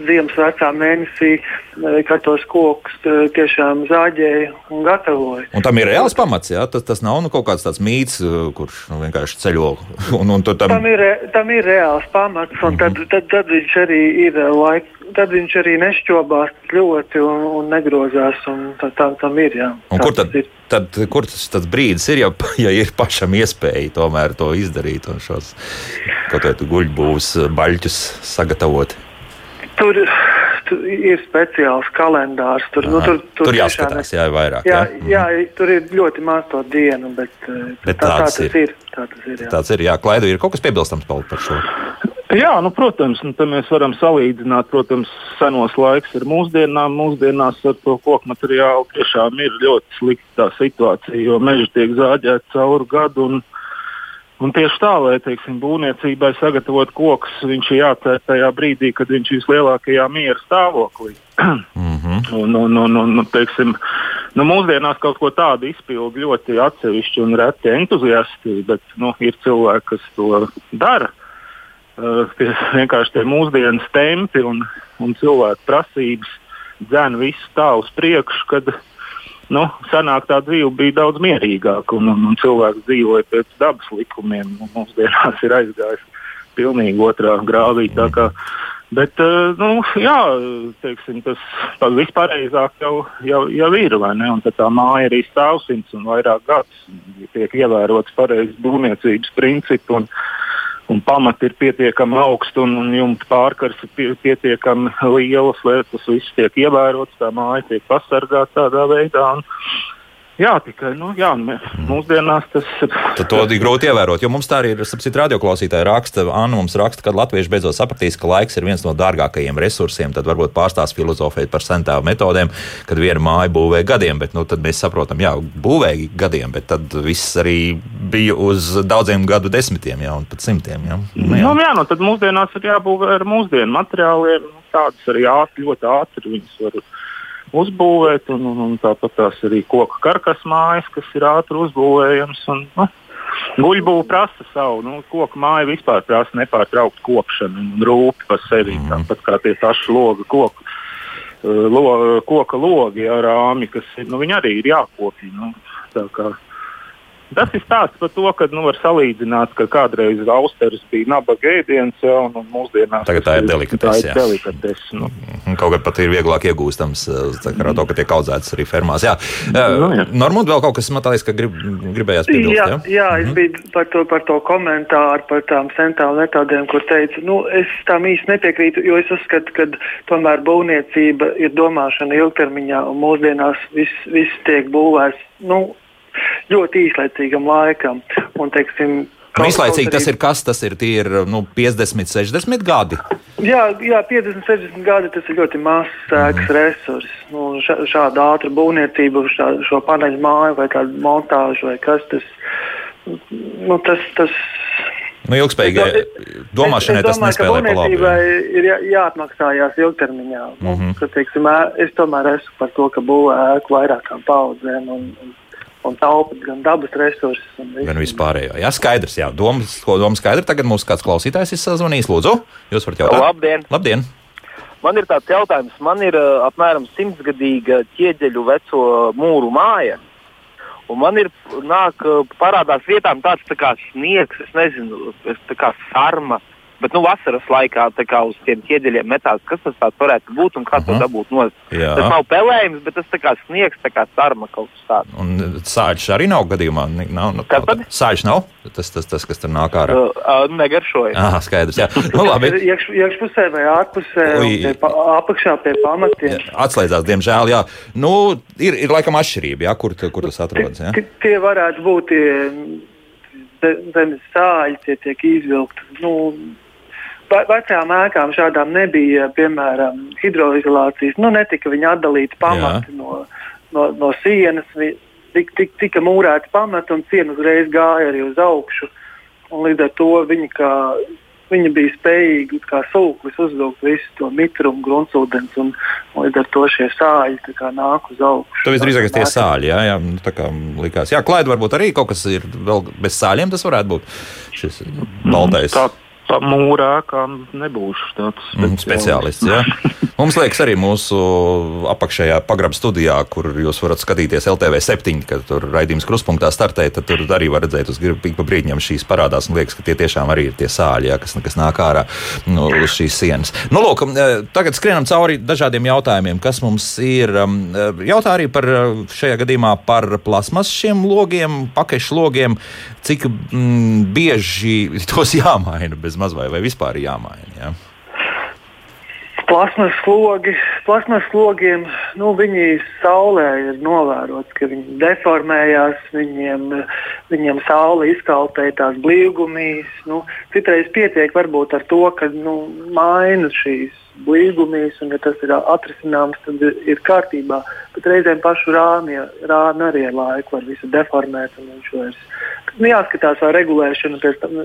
ziemas vecā mēnesī, eh, kad tos kokus eh, tiešām zāģēja un gatavoja. Un tam ir reāls pamats, jā? Tas, tas nav nu, kaut kāds tāds mīts, kurš nu, vienkārši ceļo. Un, un tam... Tam, ir, tam ir reāls pamats, un -hmm. tad, tad, tad viņš arī ir laik, tad viņš arī nešķobās ļoti un, un negrozās. Un tā, tā, tam ir, jā. Un kur tad, ir. tad, kur tas, tas brīdis ir, ja, ja ir pašam iespēja tomēr to izdarīt un šos kaut kādus guļbūvus baļķus sagatavot? Tur, tur ir speciāls kalendārs. Tur, nu, Aha, nu, tur, tur, tur jāskatās, jā, vairāk. Jā, jā, jā, mhm. tur ir ļoti maz to dienu, bet, eh, bet tā, tā tas ir. ir. Tā tas ir, jā. Tāds ir, jā, Klaidu, ir kaut kas piebilstams par šo? Jā, nu, protams, nu, mēs varam salīdzināt, protams, senos laikus ar mūsdienām. Mūsdienās ar to koku materiālu tiešām ir ļoti slikta situācija, jo meži tiek zāģēti cauri gadu. Un, Un tieši tā, lai teiksim, būvniecībai sagatavot kokus, viņš ir jācer tajā brīdī, kad viņš ir vislielākajā miera stāvoklī. mm -hmm. un, un, un, un, teiksim, nu, mūsdienās kaut ko tādu izpildu ļoti atsevišķi un reti entuziasti, bet nu, ir cilvēki, kas to dara. Uh, tie vienkārši tie mūsdienas tempi un, un cilvēku prasības dzēna visu tā uz priekšu, kad nu, senāk tā dzīve bija daudz mierīgāka un, un, un cilvēks dzīvoja pēc dabas likumiem. Mūsdienās ir aizgājis pilnīgi otrā grāvī. Bet, uh, nu, jā, teiksim, tas vispārējais jau, jau, jau ir. Tā māja arī stāv simts un vairāk gadus. Tiek ievērots pareizs būvniecības princips un pamati ir pietiekami augsti un, un jumta pārkars ir pie, pietiekami lielas, lai tas viss tiek ievērots, tā māja tiek pasargāta tādā veidā. Un, Jā, tikai nu, jā, mūsdienās tas ir. Tad to ir grūti ievērot, jo mums tā arī ir. Sapcīt, radioklausītāji raksta, Anna mums raksta, ka latvieši beidzot sapratīs, ka laiks ir viens no dārgākajiem resursiem. Tad varbūt pārstās filozofēt par sentāvu metodēm, kad viena māja būvē gadiem, bet nu, tad mēs saprotam, jā, būvēja gadiem, bet tad viss arī bija uz daudziem gadu desmitiem, jā, un pat simtiem. Jā. Nu, jā. Nu, jā, nu, tad mūsdienās ir jābūvē ar mūsdienu materiāliem. Tādas arī ātri, ļoti ātri viņas var uzbūvēt, un, un, un tāpat tās arī koku karkas mājas, kas ir ātri uzbūvējams. Un, nu, Guļbūve prasa savu, nu, koku māju vispār prasa nepārtrauktu kopšanu un rūpi par sevi. Mm. Tāpat kā tie tašu logi, koku, uh, lo, koka logi ar rāmi, kas ir, nu, arī ir jākopja. Nu, Tas ir stāsts par to, ka nu, var salīdzināt, ka kādreiz austeris bija nabaga ēdiens, ja, un, un mūsdienās Tagad tā ir delikatese. Tā ir delikatese nu. Mhm, kaut kā pat ir vieglāk iegūstams ar to, ka tiek audzēts arī fermās. Jā, nu, jā. Normūd vēl kaut kas matājas, ka grib, gribējās piebilst. Jā, ja? jā es mhm. biju par to, par to komentāru, par tām centālu metodēm, kur teicu, nu, es tam īsti nepiekrītu, jo es uzskatu, ka tomēr būvniecība ir domāšana ilgtermiņā, un mūsdienās viss, viss tiek būvēts. Nu, ļoti īslaicīgam laikam. Un, teiksim, Nu, Īslaicīgi tas ir kas? Tas ir, ir nu, 50, 60 gadi. Jā, jā 50, 60 gadi tas ir ļoti mazs sēklas mm. resurs. Nu, šā, šāda ātra būvniecība, šā, šo paneļu māju vai kādu montāžu vai kas tas. Nu, tas, tas Nu, ilgspējīgai domāšanai es, es domāju, tas nespēlē pa labi. Ir jā, jāatmaksājās ilgtermiņā. Mm -hmm. ka, teiksim, es tomēr esmu par to, ka būvē ēku vairākām paudzēm un, un un taupīt gan dabas resursus. Gan vispārējo. Jā, skaidrs. Jā, domas, ko doma skaidra. Tagad mums kāds klausītājs ir sazvanījis. Lūdzu, jūs varat jautāt. Labdien! Labdien. Man ir tāds jautājums. Man ir apmēram simtsgadīga ķieģeļu veco mūru māja. Un man ir nāk, parādās vietām tāds tā kā sniegs, es nezinu, tā kā sarma, Bet nu, vasaras laikā kā, uz tiem ķieģeļiem metās, kas tas varētu būt un kā uh -huh. to mhm. dabūt no zemes. Tas nav pelējums, bet tas kā sniegs, tā kā sarma kaut kas tāds. Un sāļš arī nav gadījumā. Nav, nu, Kas tad? Sāļš nav tas, tas, tas, kas tur nāk ārā. Uh, uh, negaršoja. Ah, skaidrs. Jā, nu, labi. Iekš, iekšpusē vai ārpusē, pa, apakšā pie pamatiem. Jā, atslēdzās, diemžēl, jā. Nu, ir, ir laikam atšķirība, jā, kur, kur tas atrodas. Jā. Tie varētu būt tie zemes sāļi, tie tiek izvilkti. Nu, Vecām ēkām šādām nebija, piemēram, hidroizolācijas. Nu, netika viņi atdalīti pamati no, no, no sienas. Tik, tik, tika mūrēti pamati un siena uzreiz gāja arī uz augšu. Un līdz ar to viņi kā Viņi bija spējīgi kā sūklis uzvilkt visu to mitrumu, gruntsūdens, un, un līdz ar to šie sāļi nāk uz augšu. Tas visdrīzāk ir tie sāļi, jā, jā nu, tā kā likās. Jā, klaida varbūt arī kaut kas ir vēl bez sāļiem, tas varētu būt šis baltais. Tā pa mūrā ēkām nebūšu tāds mm, speciālists. Ja? Mums liekas, arī mūsu apakšējā pagrabā studijā, kur jūs varat skatīties LTV 7, kad tur raidījums kruspunktā startē, tad tur arī var redzēt, uz pa brīdim šīs parādās. Un liekas, ka tie tiešām arī ir tie sāļi, ja, kas, kas nāk ārā nu, uz šīs sienas. Nu, lūk, tagad skrienam cauri dažādiem jautājumiem, kas mums ir. Jautā arī par šajā gadījumā par plasmas šiem logiem, pakešu logiem, cik mm, bieži tos jāmaina bez maz vai, vispār jāmaina. Ja? Plasmas logi, plasmas logiem, nu, viņi saulē ir novērots, ka viņi deformējās, viņiem, viņiem saule izkalpē tās blīvgumijas. Nu, citreiz pietiek varbūt ar to, ka nu, maina šīs blīvgumijas, un ja tas ir atrisināms, tad ir kārtībā. Bet reizēm pašu rāmi, rāmi arī ar laiku var visu deformēt, un viņš vairs nu, jāskatās, vai regulēšana pēc tam,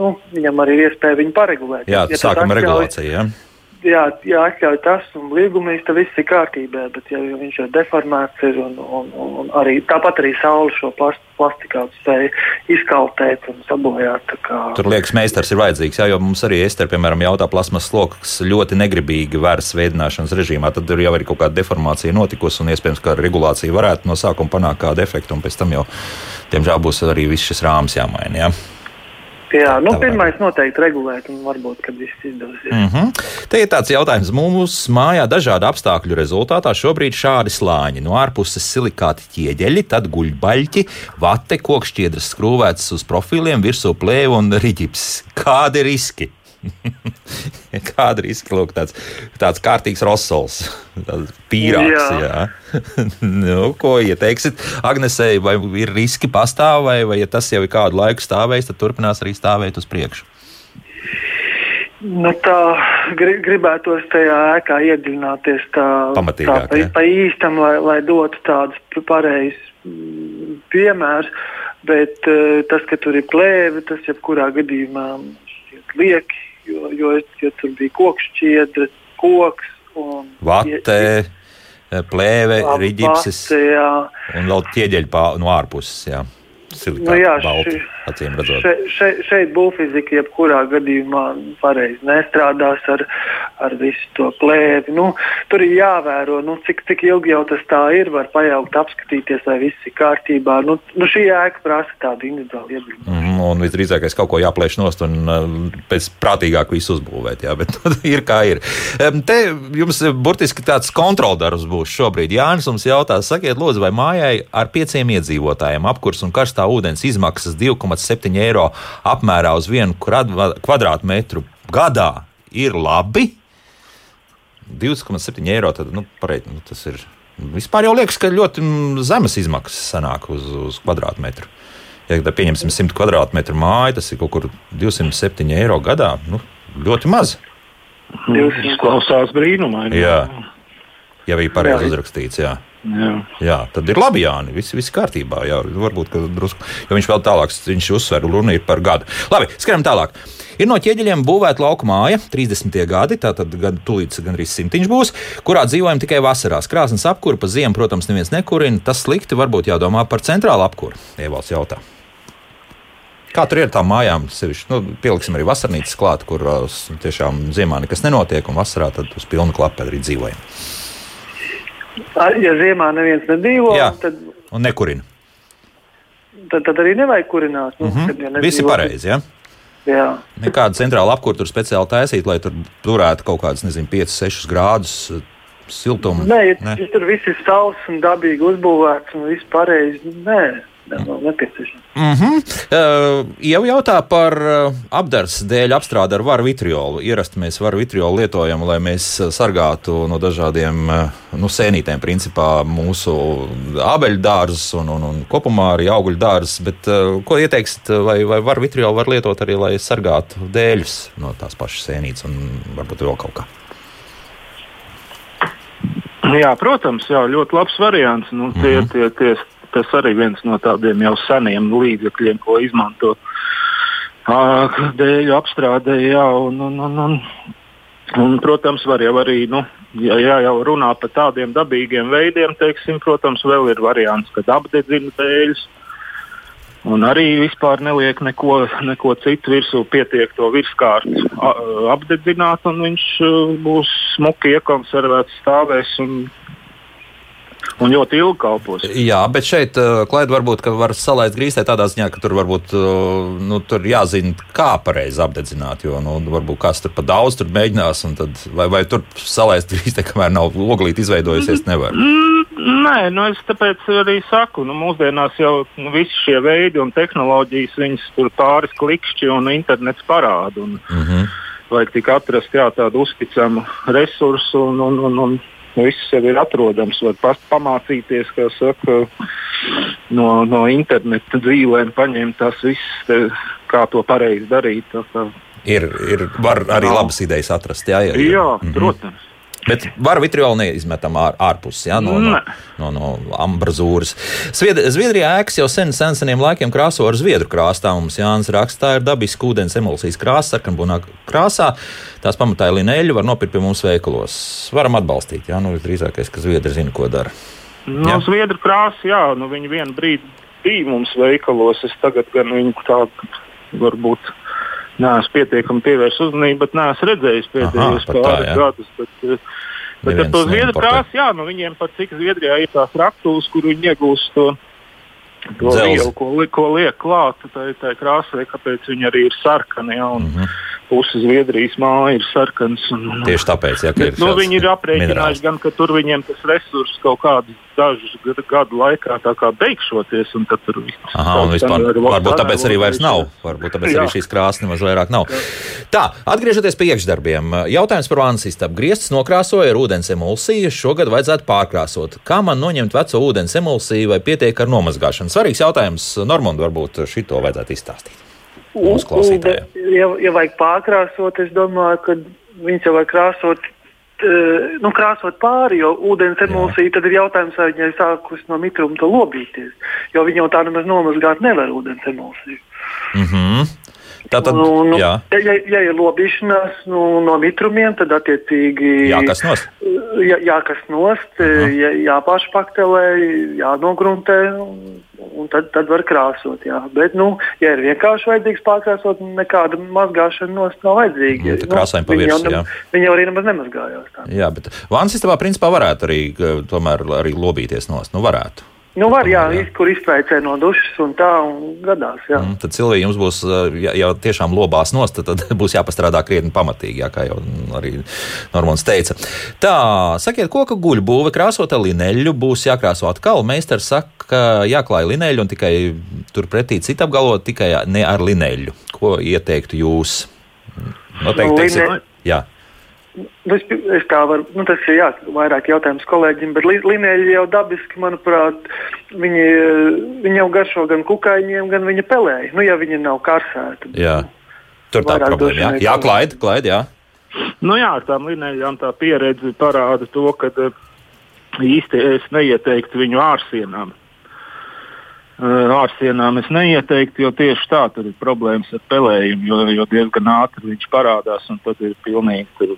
nu, viņam arī ir iespēja viņu paregulēt. Jā, ja sākam regulāciju. Ja? Jā, jāatļauj tas, un līgumīs tas viss ir kārtībā, bet ja viņš jau deformēts ir un, un, un, un arī tāpat arī saule šo plast, plastikātu spēja izkaltēt un sabojāt. Kā... Tur liekas, meistars ir vajadzīgs, jā, jo mums arī Ester, piemēram, jautā plasmas sloks ļoti negribīgi vērs veidināšanas režīmā, tad ir jau arī kaut kāda deformācija notikusi un iespējams, ka regulācija varētu no sākuma panākt kādu efektu un pēc tam jau, diemžēl, būs arī viss šis rāms jāmaina. Jā. Jā, nu, pirmais noteikti regulēt, un varbūt, kad viss izdosies. Mm -hmm. Te ir tāds jautājums. Mums mājā dažādu apstākļu rezultātā šobrīd šādi slāņi. No ārpuses silikāti ķieģeļi, tad guļbaļķi, vate, kokšķiedras skrūvētas uz profiliem, virsū plēve un riģips. Kādi riski? Ir izskatījuma? Tāds, tāds kārtīgs rosols, tāds pīrāgs. Jā. Jā. nu, ko ieteiksit Agnesei, vai ir riski pastāv, vai, vai ja tas jau ir kādu laiku stāvējis, tad turpinās arī stāvēt uz priekšu? Nu, tā gribētos tajā ēkā iedziļināties tā, tā pa, pa īstam, lai, lai dotu tādus pareizus mm, piemērus. Bet uh, tas, ka tur ir plēve, tas jebkurā gadījumā lieki jo, jo, jo tur bija koks šķiedra, koks un vate. Plēve, rīķis un vēl ķieģeļi no ārpuses. Jā silikāta nu, jā, balta, acīm redzot. Še, še, šeit būvfizika jebkurā gadījumā pareizi nestrādās ar, ar visu to plēvi. Nu, tur ir jāvēro, nu, cik, cik ilgi jau tas tā ir, var pajaukt, apskatīties, vai viss ir kārtībā. Nu, nu, šī ēka prasa tādu individuālu ieguldījumu. Mm, un visdrīzākais kaut ko jāplēš nost un uh, pēc prātīgāk visu uzbūvēt, jā, bet ir kā ir. Te jums burtiski tāds kontroldarbs būs šobrīd. Jānis mums jautā, sakiet, lūdzu, vai mājai ar pieciem iedzīvotājiem apkurs un karstā ūdens izmaksas 2,7 eiro apmērā uz vienu kvadrātmetru gadā ir labi. 2,7 eiro tad, nu, pareiz, nu, tas ir. Vispār jau liekas, ka ļoti zemes izmaksas sanāk uz, uz kvadrātmetru. Ja pieņemsim 100 kvadrātmetru māju, tas ir kaut kur 207 eiro gadā. Nu, ļoti maz. Tas izklausās brīnumaini. Ja bija pareizi uzrakstīts. Jā. Jā. jā, tad ir labi, Jānis. Viss, viss kārtībā. Jā, varbūt drusku, jo viņš vēl tālāk, viņš uzsver, runa ir par gadu. Labi, skrienam tālāk. Ir no ķieģeļiem būvēta lauka māja, 30. gadi, tātad gan tūlīt gandrīz simtiņš būs, kurā dzīvojam tikai vasarās. Krāsnes apkūra, pa ziemu, protams, neviens nekurina. Tas slikti, varbūt jādomā par centrālu apkūru. Ievalds jautā. Kā tur ir ar tām mājām? Sevišķi, nu, pieliksim arī vasarnīcas klāt, kur uh, tiešām ziemā nekas nenotiek, un vasarā tad uz pilnu klapu arī dzīvojam. Ja ziemā neviens nedzīvo, Jā, tad. Un nekurina. Tad, tad arī nevajag kurināt. Nu, mm -hmm. ja Visi pareizi. Ja? Jā. Nekāda centrāla apkūra tur speciāli taisīt, lai tur turētu kaut kādus, nezinu, 5, 6 grādus siltumu. Nē, ja, ne? ja tur viss ir stāvs un dabīgi uzbūvēts un viss pareizi, nē. Mm -hmm. uh, jau jautā par uh, apdars dēļ apstrādi ar varu vitriolu. Ierasti mēs varu vitriolu lietojam, lai mēs sargātu no dažādiem uh, nu, sēnītēm, principā mūsu abeļu dārzus un, un, un kopumā arī augļu dārzus. Bet, uh, ko ieteiksiet, vai, vai varu vitriolu var lietot arī, lai sargātu dēļus no tās pašas sēnītes un varbūt vēl kaut kā? Jā, protams, jā, ļoti labs variants. Nu, tie, mm -hmm. tie, tie tas arī viens no tādiem jau seniem līdzekļiem, ko izmanto dēļu apstrādē. Jā, un, un, un, un, un, protams, var jau arī, nu, ja, ja jau runā par tādiem dabīgiem veidiem, teiksim, protams, vēl ir variants, kad apdedzina dēļus. Un arī vispār neliek neko, neko citu virsū, pietiek to virskārtu apdedzināt, un viņš būs smuki iekonservēts, stāvēs un un ļoti ilgi kalpos. Jā, bet šeit, uh, Klaida, varbūt var salaist grīstē tādā ziņā, ka tur varbūt uh, nu, tur jāzina, kā pareizi apdedzināt. Jo nu, varbūt kāds tur pa daudz tur mēģinās, tad, vai, vai tur salaist grīstē, kamēr nav oglīte izveidojusies, nevar. Mm, nē, nu es tāpēc arī saku, nu, mūsdienās jau nu, visi šie veidi un tehnoloģijas, viņas tur pāris klikšķi un internets parāda. Un, mm -hmm. Vajag tikai atrast jā, tādu uzticamu resursu un, un, un, un viss jau ir atrodams. Var pamācīties, kā saka, no, no interneta dzīvēm, paņemt tās visas, kā to pareizi darīt. Ir, ir, var arī labas idejas atrast. Jā, jā, jā. jā mhm. protams. Bet var vitriolu neizmetam ār, ārpus ja, no, no, no, no ambrazūras. Zvied, Zviedrijā ēkas jau sen, sen seniem laikiem krāso ar zviedru krāstā. Mums Jānis rakstā ir dabiska ūdens emulsijas krāsa, sarkanbunā krāsā. Tās pamatā lineļu var nopirkt pie mums veikalos. Varam atbalstīt, jā, nu drīzākais, ka zviedri zina, ko dara. No jā. zviedru krāsa, jā, nu viņi vienu brīdi bija mums veikalos. Es tagad gan viņu tādu varbūt neesmu pietiekami pievērsis uzmanību, bet neesmu redzējis pēdējos pāris gadus. Bet, eh, bet ar to zviedru krāsu, jā, nu viņiem pat cik Zviedrijā ir tās raktuves, kur viņi iegūst to. To vielu, ko, ko liek klāt, tā ir tā krāsa, kāpēc viņi arī ir sarkani. Ja, un, mm -hmm puse Zviedrijas māja ir sarkans. Un, Tieši tāpēc, ja, ir nu, viņi ir aprēķinājuši, gan, ka tur viņiem tas resurss kaut kādus dažus gadu laikā beigšoties. Un tur Aha, un vispār, varbūt tāpēc arī vairs nav. Varbūt tāpēc Jā. arī šīs krāsas nemaz vairāk nav. Tā, atgriežoties pie iekšdarbiem. Jautājums par vannas istabu. Griezts nokrāsoja ar ūdens emulsiju. Šogad vajadzētu pārkrāsot. Kā man noņemt veco ūdens emulsiju vai pietiek ar nomazgāšanu? Svarīgs jautājums. Normand, varbūt šito vajadzētu izstāstīt mūsu klausītājiem? Ja, ja vajag pārkrāsot, es domāju, ka viņas jau vajag krāsot. Nu, krāsot pāri, jo ūdens emulsija tad ir jautājums, vai viņai sākus no mitruma to lobīties. Jo viņi jau tā nemaz nomazgāt nevar ūdens emulsiju. Mm -hmm. Tātad, nu, nu, ja, ja ir lobīšanās nu, no mitrumiem, tad attiecīgi jākas nost. Jā, jākas nost, uh -huh. jā, jāpašpaktelē, jānogruntē un tad, tad var krāsot. Jā. Bet, nu, ja ir vienkārši vajadzīgs pārkrāsot, nekāda mazgāšana nost nav vajadzīga. Nu, krāsājumi pa virsmu. Viņi jau arī nemaz nemazgājās. Tā. Jā, bet vāns istabā principā varētu arī, tomēr, arī lobīties nost. Nu, varētu. Nu, var, jā, jā. kur izpēcē no dušas un tā, un gadās. Jā. Mm, tad cilvēki jums būs, ja jau tiešām lobās nost, tad, tad būs jāpastrādā krietni pamatīgi, jā, kā jau arī Normons teica. Tā, sakiet, koka guļbūve krāsot ar lineļu būs jākrāso atkal. Meistars saka, ka jāklāj lineļu un tikai turpretī citu apgalvot tikai ne ar lineļu. Ko ieteiktu jūs? Noteikti, teiksim, jā. Nu, es, es tā varu, nu, tas ir jā, vairāk jautājums kolēģim, bet līnēļi jau dabiski, manuprāt, viņi, viņi jau garšo gan kukaiņiem, gan viņa pelēji, nu, ja viņi nav karsēti. Jā, tur tā problēma, jā, jā klaid, klaid, jā. Nu jā, ar tām līnēļām tā pieredze parāda to, ka eh, īsti es neieteiktu viņu ārsienām. Eh, ārsienām es neieteiktu, jo tieši tā tur ir problēmas ar pelējumu, jo, jo diezgan ātri viņš parādās un tad ir pilnīgi tur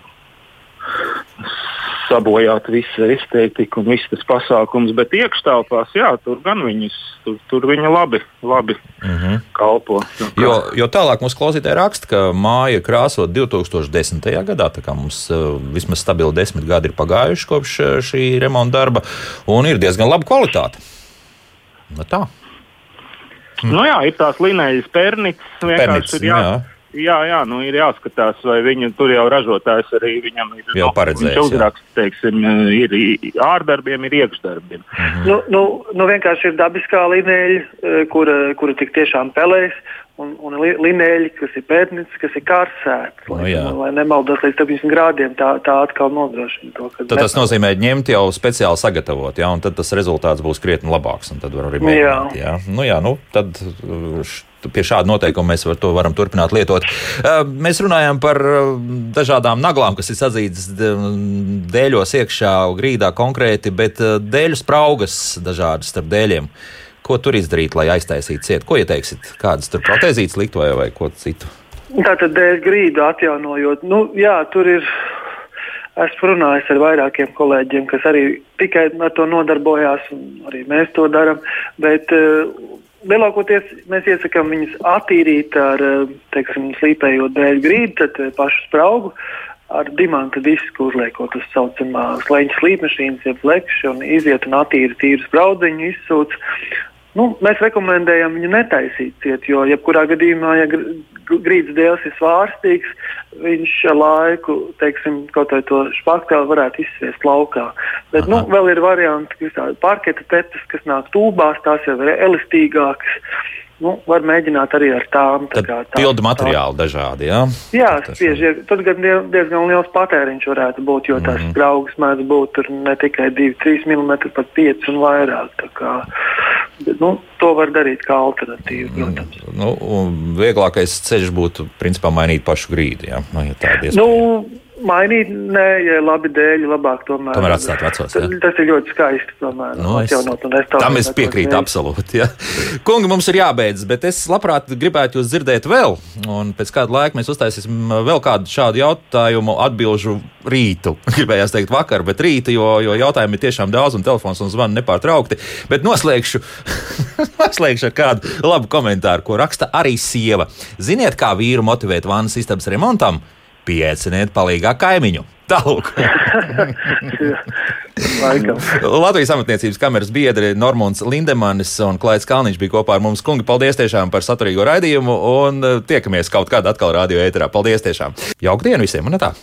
sabojāt visu estētiku un viss tas pasākums, bet iekštelpās, jā, tur gan viņas, tur, tur viņa labi, labi mm -hmm. kalpo. Jo, jo tālāk mums klausītāji raksta, ka māja krāsot 2010. gadā, tā kā mums uh, vismaz stabili desmit gadi ir pagājuši kopš uh, šī remonta darba, un ir diezgan laba kvalitāte. Nu, tā. Mm. Nu jā, ir tās līnijas pernītes, vienkārši pernits, ir jā. jā Jā, jā, nu ir jāskatās, vai viņa tur jau ražotājs arī viņam ir. Jau paredzējis. Viņš uzraksta, teiksim, ir ārdarbiem, ir iekšdarbiem. Mhm. Nu, nu, nu vienkārši ir dabiskā līnija, kura, kura tik tiešām pelēs un, un linēļi, kas ir pētniecības, kas ir kārsēts. Lai, no, nu lai nemaldos līdz 70 grādiem, tā, tā atkal nodrošina to. Tad tas nozīmē ņemt jau speciāli sagatavot, jā, un tad tas rezultāts būs krietni labāks, un tad var arī mēģināt. Jā. Jā. Nu, jā, nu, tad pie šāda noteikuma mēs var, to varam turpināt lietot. Mēs runājam par dažādām naglām, kas ir sadzītas dēļos iekšā grīdā konkrēti, bet dēļu spraugas dažādas starp dēļiem. Ko tur izdarīt, lai aiztaisītu cietu? Ko ieteiksit? Kādas tur protēzītes likt vai, vai ko citu? Tātad dēļ grīdu atjaunojot. Nu, jā, tur ir. Esmu runājis ar vairākiem kolēģiem, kas arī tikai ar to nodarbojās, un arī mēs to darām. Bet uh, lielākoties mēs iesakām viņus attīrīt ar uh, teiksim, slīpējot dēļ grīdu, tad pašu spraugu. Ar dimanta disku uzliekot uz saucamā slēņa slīpmašīnas, jeb lekšu, un iziet un attīrīt tīru spraudziņu, izsūc. Nu, mēs rekomendējam viņu netaisīt ciet, jo jebkurā gadījumā, ja grīdas dēls ir svārstīgs, viņš laiku, teiksim, kaut vai to špaktēlu varētu izsviest laukā. Bet, nu, Aha. nu, vēl ir varianti, kas tādi parketa tepes, kas nāk tūbās, tās jau ir elastīgākas. Nu, var mēģināt arī ar tām. Tā kā, tā, pildu materiāli tā. dažādi, jā? Jā, spieži. Tad gan diezgan liels patēriņš varētu būt, jo tās mm -hmm. spraugas mēdz būt ne tikai 2-3 mm, pat 5 un vairāk. Kā, nu, to var darīt kā alternatīvu, mm, protams. Nu, vieglākais ceļš būtu, principā, mainīt pašu grīdu, jā? Nu, ja nu, mainīt, nē, ja labi dēļ, labāk tomēr. Tomēr atstāt vecos. Ja? Tas ir ļoti skaisti. Tomēr, nu, es, tam es piekrītu absolūti. Ja. Kungi, mums ir jābeidz, bet es labprāt gribētu jūs dzirdēt vēl. Un pēc kāda laika mēs uztaisīsim vēl kādu šādu jautājumu atbilžu rītu. Gribējās teikt vakar, bet rītu, jo, jo jautājumu ir tiešām daudz un telefons un zvani nepārtraukti. Bet noslēgšu, noslēgšu ar kādu labu komentāru, ko raksta arī sieva. Ziniet, kā vīru motivēt vannas istabas remontam? Pieciniet palīgā kaimiņu. Tālāk. Latvijas amatniecības kameras biedri Normons Lindemanis un Klaids Kalniņš bija kopā ar mums. Kungi, paldies tiešām par saturīgo raidījumu un eh, tiekamies kaut kādā atkal radio ēterā. Paldies tiešām! Jauka diena visiem un tā!